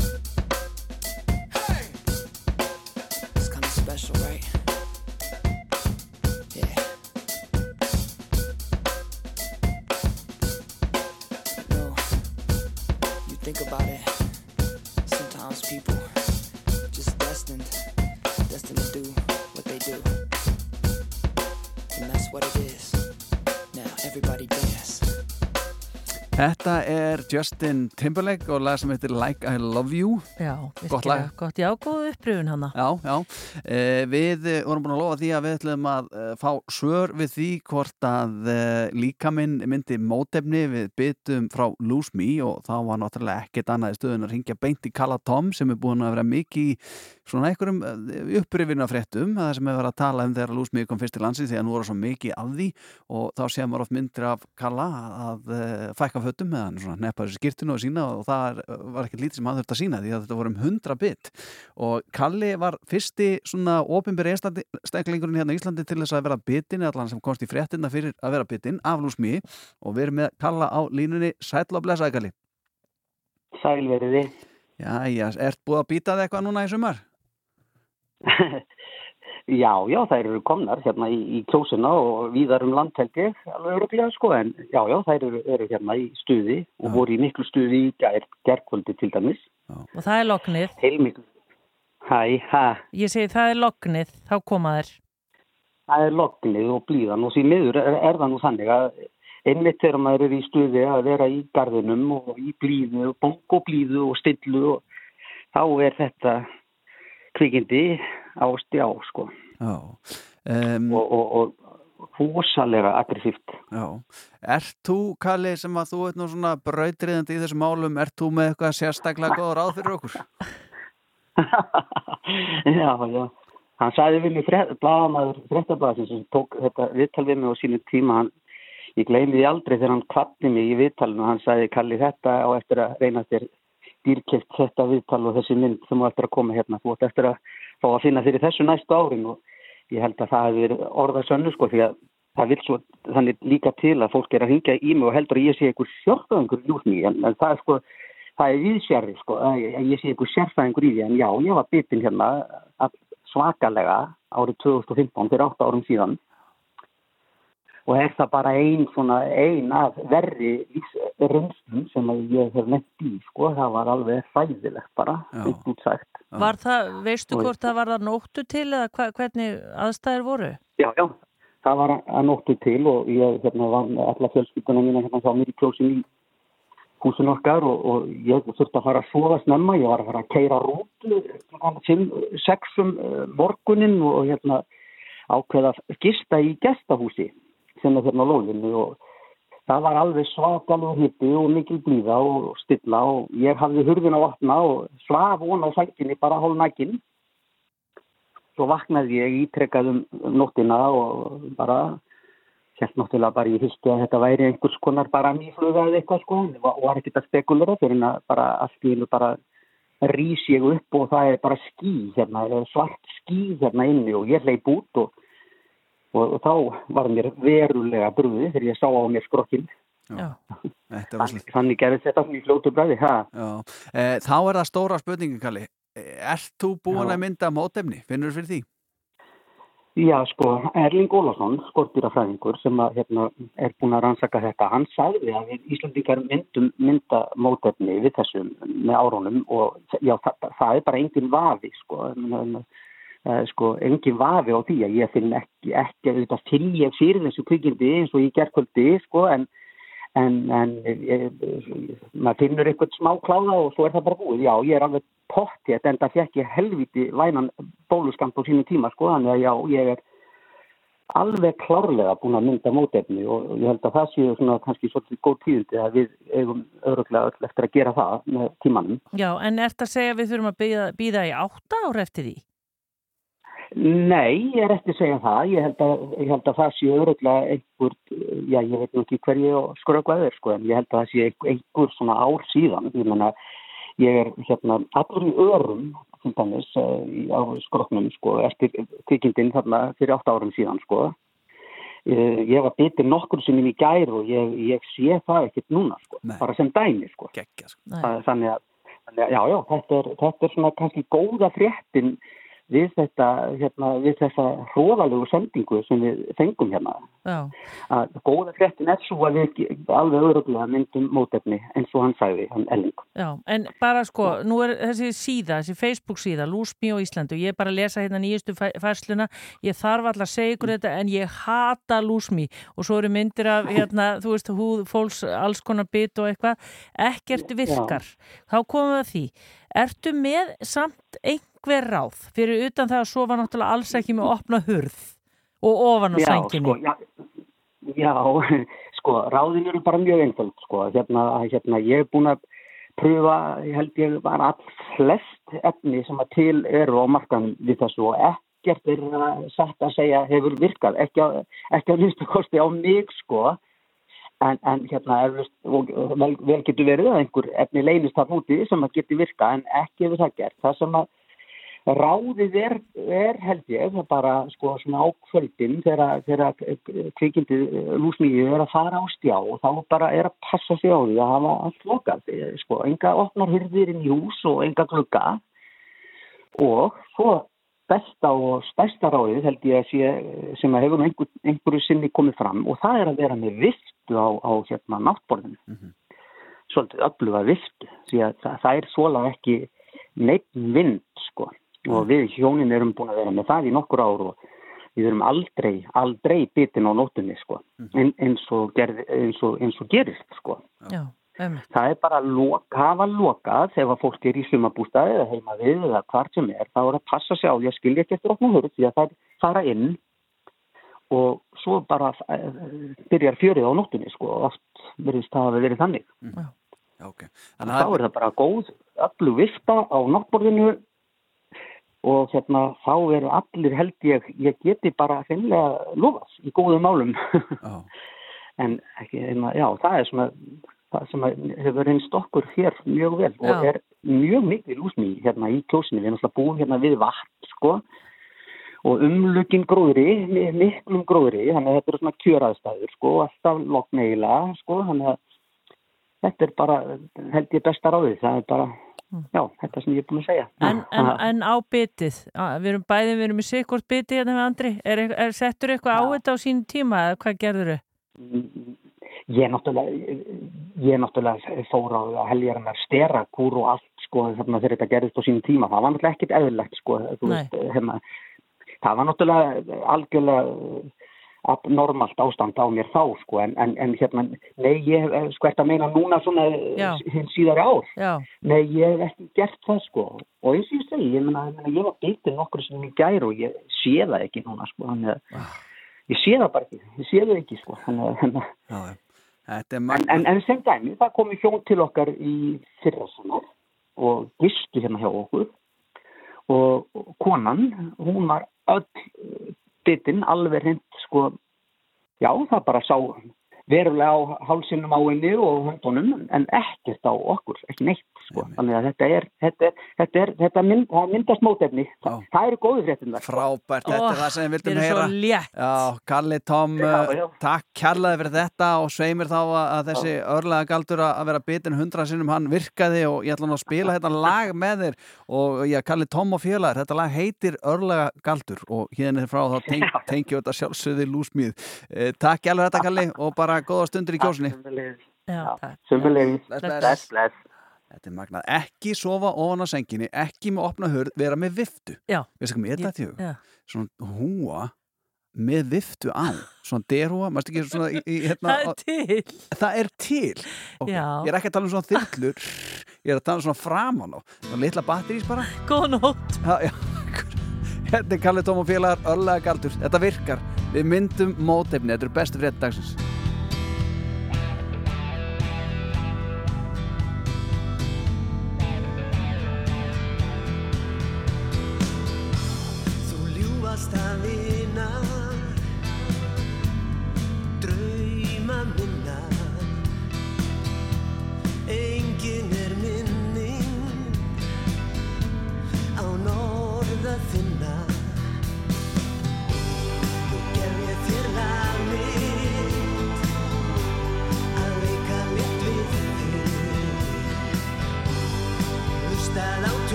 It's kind of special, right? Þetta er Justin Timberlake og lag sem heitir Like I Love You Já, Gott lag. gott. Já, góð upprifun hana. Já, já. Eh, við vorum búin að lofa því að við ætlum að eh, fá svör við því hvort að eh, líkaminn myndi mótefni við byttum frá Lose Me og þá var náttúrulega ekkert annað í stöðun að ringja beint í Kalla Tom sem er búin að vera mikið svona einhverjum upprifina fréttum það sem hefur verið að tala um þegar Me kom fyrst til landsi því að nú voru svo mikið af því og þá séum maður oft myndir af Kalla að uh, fækka fötum með hann svona neppa þessu skýrtinu og sína og það er, var ekkert lítið sem hann þurfti að sína því að þetta voru um 100 bit og Kalli var fyrsti svona ofinberi einstaklingurinn hérna í Íslandi til þess að vera bitin allan sem komst í fréttina fyrir að vera bitin af Me og við erum með Kalla á línunni Sælveriði. Já, já, ert búið að býta þig eitthvað núna í sumar? Já, já, þær eru komnar hérna í, í kjósina og víðar um landhelgi, alveg öruglega sko, en já, já, þær eru, eru hérna í stuði og voru í miklu stuði í gær, gerkvöldi til dæmis. Og það er lognið. Heilmiklu. Hæ, hæ, Ég segi það er lognið, þá koma þær. það er lognið og blíðan og því miður er, er það nú þannig að einmitt þegar maður er í stuði að vera í garðinum og í blíðu, bók og blíðu og stillu og þá er þetta kvikindi á stjá, sko. Já. Um, og, og, og húsalega aggressíft. Já. Ert þú, Kalli, sem að þú ert nú svona brautriðandi í þessum málum, ert þú með eitthvað sérstaklega góð ráð fyrir okkur? já, já. Hann sagði við mig blagamæður fréttablaðsins sem tók þetta viðtal við mig á sínu tíma. Hann, ég gleymi því aldrei þegar hann kvatti mig í viðtalinu. Hann sagði, Kalli, þetta á eftir að reyna þér dýrkjöft þetta viðtal og þessi mynd sem eftir að koma hérna. Þú ætti eftir að fá að finna fyrir þessu næstu árin og ég held að það hefur orðað sönnu sko því að það vil svo þannig líka til að fólk er að hringja í mig og heldur að ég sé einhver úr mig en, en það er sko, það er viðsjærri sko að ég, sé einhver sérfæðingur í því en já, ég var bitin hérna svakalega árið 2015 fyrir 8 árum síðan og er það bara ein svona ein af verri reynstum sem að ég hef nefnt í sko, það var alveg hræðilegt bara, útsagt Var það, veistu hvort það var það nóttu til eða hva, hvernig aðstæður voru? Já, já, það var að nóttu til og ég hérna, var með alla fjölskylduna mína hérna þá mér í kjósin í húsin okkar og, og ég þurfti að fara að sofa snemma, ég var að fara að keira rútu fimm, sexum uh, morgunin og hérna ákveða að gista í gestahúsi sem er hérna á lóðinu og það var alveg svakalur hitti og mikil blíða og stilla og ég hafði hurðin á vatna og svaf von á sænginni bara hálf næginn svo vaknaði ég ítrekkað um um nóttina og bara held náttúrulega bara í fyrstu að þetta væri einhvers konar bara mýfluga eða eitthvað sko. Og var- ekkert að spekulera fyrir en að bara allt í einu bara rís ég upp og það er bara ský hérna, svart ský hérna inni og ég hleyp út og, og, og þá var mér verulega brúði þegar ég sá á mér skrokkin Já. Þetta var Þannig, þannig gerði þetta svona í fljótu bræði, ha? Já. Eh, þá er það stóra spurningin, Kalli. Eh, Ert þú búin Já. að mynda mótefni? Finnur fyrir því? Já, sko, Erling Ólafsson, skortýrafræðingur sem að, hérna, er búin að rannsaka þetta, hann sagði að við Íslandingar myndum mynda mótefni við þessum með árunum og já, það, það er bara engin vafi, sko, en, en, sko, engin vafi á því að ég finn ekki, ekki að þetta finn ég fyrir þessu kvikindi eins og ég gerkvöldi, sko, en en, en ég, maður finnur eitthvað smá kláða og svo er það bara búið. Já, ég er alveg pottið en það fekk ég helviti vænan bóluskamp á sínu tíma sko, þannig að já, ég er alveg klárlega búin að mynda mótefni og ég held að það séu svona kannski svolítið góð tíðindi að við eigum öruglega öll eftir að gera það með tímanum. Já, en ert að segja að við þurfum að býða í átta ára eftir því? Nei, ég er eftir að segja það. Ég held að, ég held að það sé öruglega einhver, já, ég veit ekki hverju skröggvað er, sko, en ég held að það sé einhver, svona ár síðan. Ég menna, ég er hérna allur í örum, til dæmis, eh, á skrögnum, sko, eftir kvikindin þarna fyrir átt árum síðan, sko. uh, ég var bitin nokkur sinnum í gær og ég, ég sé það ekkert núna sko, Nei. bara sem dæmi sko. Gekkja, sko. Það- þannig að, þannig að já, já, þetta er, þetta er svona kannski góða fréttin við þetta, hérna, við þessa hróðalegu sendingu sem við fengum hérna. Já, að góða fréttin er svo að við alveg öðruglega myndum mótefni eins og hann sagði, hann Elling. Já, en bara sko, nú er þessi síða, þessi Facebook síða, Lúsmi og Íslandu, ég er bara að lesa hérna nýjustu fæ- færsluna, ég þarf alltaf að segja ykkur þetta en ég hata Lúsmi og svo eru myndir af, hérna, þú veist, húð, fólks, alls konar bit og eitthvað, ekkert virkar. Þá komum við að því, ertu með samt einhver ráð fyrir utan það að sofa náttúrulega alls ekki með opna hurð og ofan á Já, sænginni? sko, já, já, sko, ráðin eru bara mjög einföld, sko, hérna, hérna, ég er búin að pröfa, ég held ég var all flest efni sem að til eru á markanum við þessu og ekkert er satt að segja hefur virkað, ekki að, minnstu kosti á mig, sko, en, en hérna, eflust, og vel, vel getur verið að einhver efni leynist það úti sem að geti virkað, en ekki hefur það gert, það sem að Ráðið er, er held ég, það bara sko svona á kvöldin þegar, kvikindið lúsmíu er að fara á stjá og þá bara er að passa sig á því að hafa allt lokað. Sko, enga opnar hurðir inn í hús og enga glugga og svo besta og stærsta ráðið held ég að sé sem að hefur einhver, einhverju sinni komið fram og það er að vera með viftu á, á hérna náttborðinu. Svolítið öfluga viftu því að það, það er svolega ekki neitt vind sko. Og við hjónin erum búin að vera með það í nokkur ár og við erum aldrei, aldrei bitin á nótunni sko. En, eins, og gerð, eins, og, eins og gerist sko. Já, emmitt. Það er bara að loka, hafa lokað ef að fólk er í sumabústaði eða heima við eða hvart sem er, þá er að passa sig á því að skilja ekki eftir opna hurð því að það fara inn og svo bara uh, byrjar fjörið á nóttunni sko og oft verðist það að verið þannig. Já, ok. Þá er það bara góð, öllu vifta á náttborðinu og hérna þá eru allir held ég, ég geti bara finnilega lofað í góðum málum. en ekki, já, það er svona það sem hefur reynst okkur hér mjög vel og Já. er mjög mikið lúsmi hérna í kjósinu, við erum alltaf búin hérna við vatn, sko og umlugin gróðri, mi- miklum gróðri, þannig að þetta eru svona kjöraðstæður, sko, alltaf lokneila, sko, þannig að þetta er bara, held ég besta ráðið, það er bara, já, þetta sem ég er búin að segja. En, en, en á bitið, á- við erum bæði, við erum í sikkort bitið hérna með Andri, er, er, settur eitthvað á þetta á sín tíma eða hvað gerður þau? Ég náttúrulega, ég náttúrulega fór á heljarinnar stera kúr og allt, sko, þarna þegar þetta gerðist á sínum tíma, það var náttúrulega ekkit eðlilegt, sko, veist, hérna, það var náttúrulega algjörlega abnormalt ástand á mér þá, sko, en, en, en hérna, nei, ég hef skvert að meina núna svona Já. hinn síðari ár. Já, Nei, ég hef ekki gert það sko og eins og ég ég meina, ég, meina, ég var bitinn nokkur sem í gær og ég sé það ekki núna sko, þannig að ég sé það bara ekki, ég sé það ekki sko þannig að en, en, en sem dæmi, það komi hjón til okkar í fyrra saman og gistu hérna hjá okkur. Og og konan, hún var öll bitinn, alveg hreint sko, já það bara sá verulega á hálsinum á henni og höndunum en ekkert á okkur, ekki neitt sko. þannig að þetta er þetta, er, þetta, er, þetta mynd, myndast mótefni Þa, það eru góðu fréttina Frábært, þetta er það sem við vildum heyra. Já, Kalli Tom, Já, uh, já. takk kærlega fyrir þetta og sveimir þá að, að þessi örlega galdur að vera bitin hundra sinnum hann virkaði og ég ætla nú að spila þetta lag með þér og já, Kalli Tom og félagar, þetta lag heitir örlega galdur og hérna frá þá teng, tengjum þetta sjálfsögði lúsmíð. Eh, takk alveg þetta Kalli og bara góða stundir í kjósinni. Já, takk. Sömulegis, Bless, bless. bless, bless. Þetta er magnað. Ekki sofa ofan á senginni, ekki með opna hörð, vera með viftu. Veistu hvað mér þetta þjóð? Já. Svona húa með viftu á. Svona derhúa, ekki svona í, í hérna. Það er til. Það er til. Okay. Ég er ekki að tala um svona þyrlur. Ég er að tala um svona framan á. Svona litla batterís bara. Góð nótt. Þetta er Kalli Tóm og félagar, örlega galdur. Þetta virkar. Við myndum mótefni. Þetta eru bestu frétt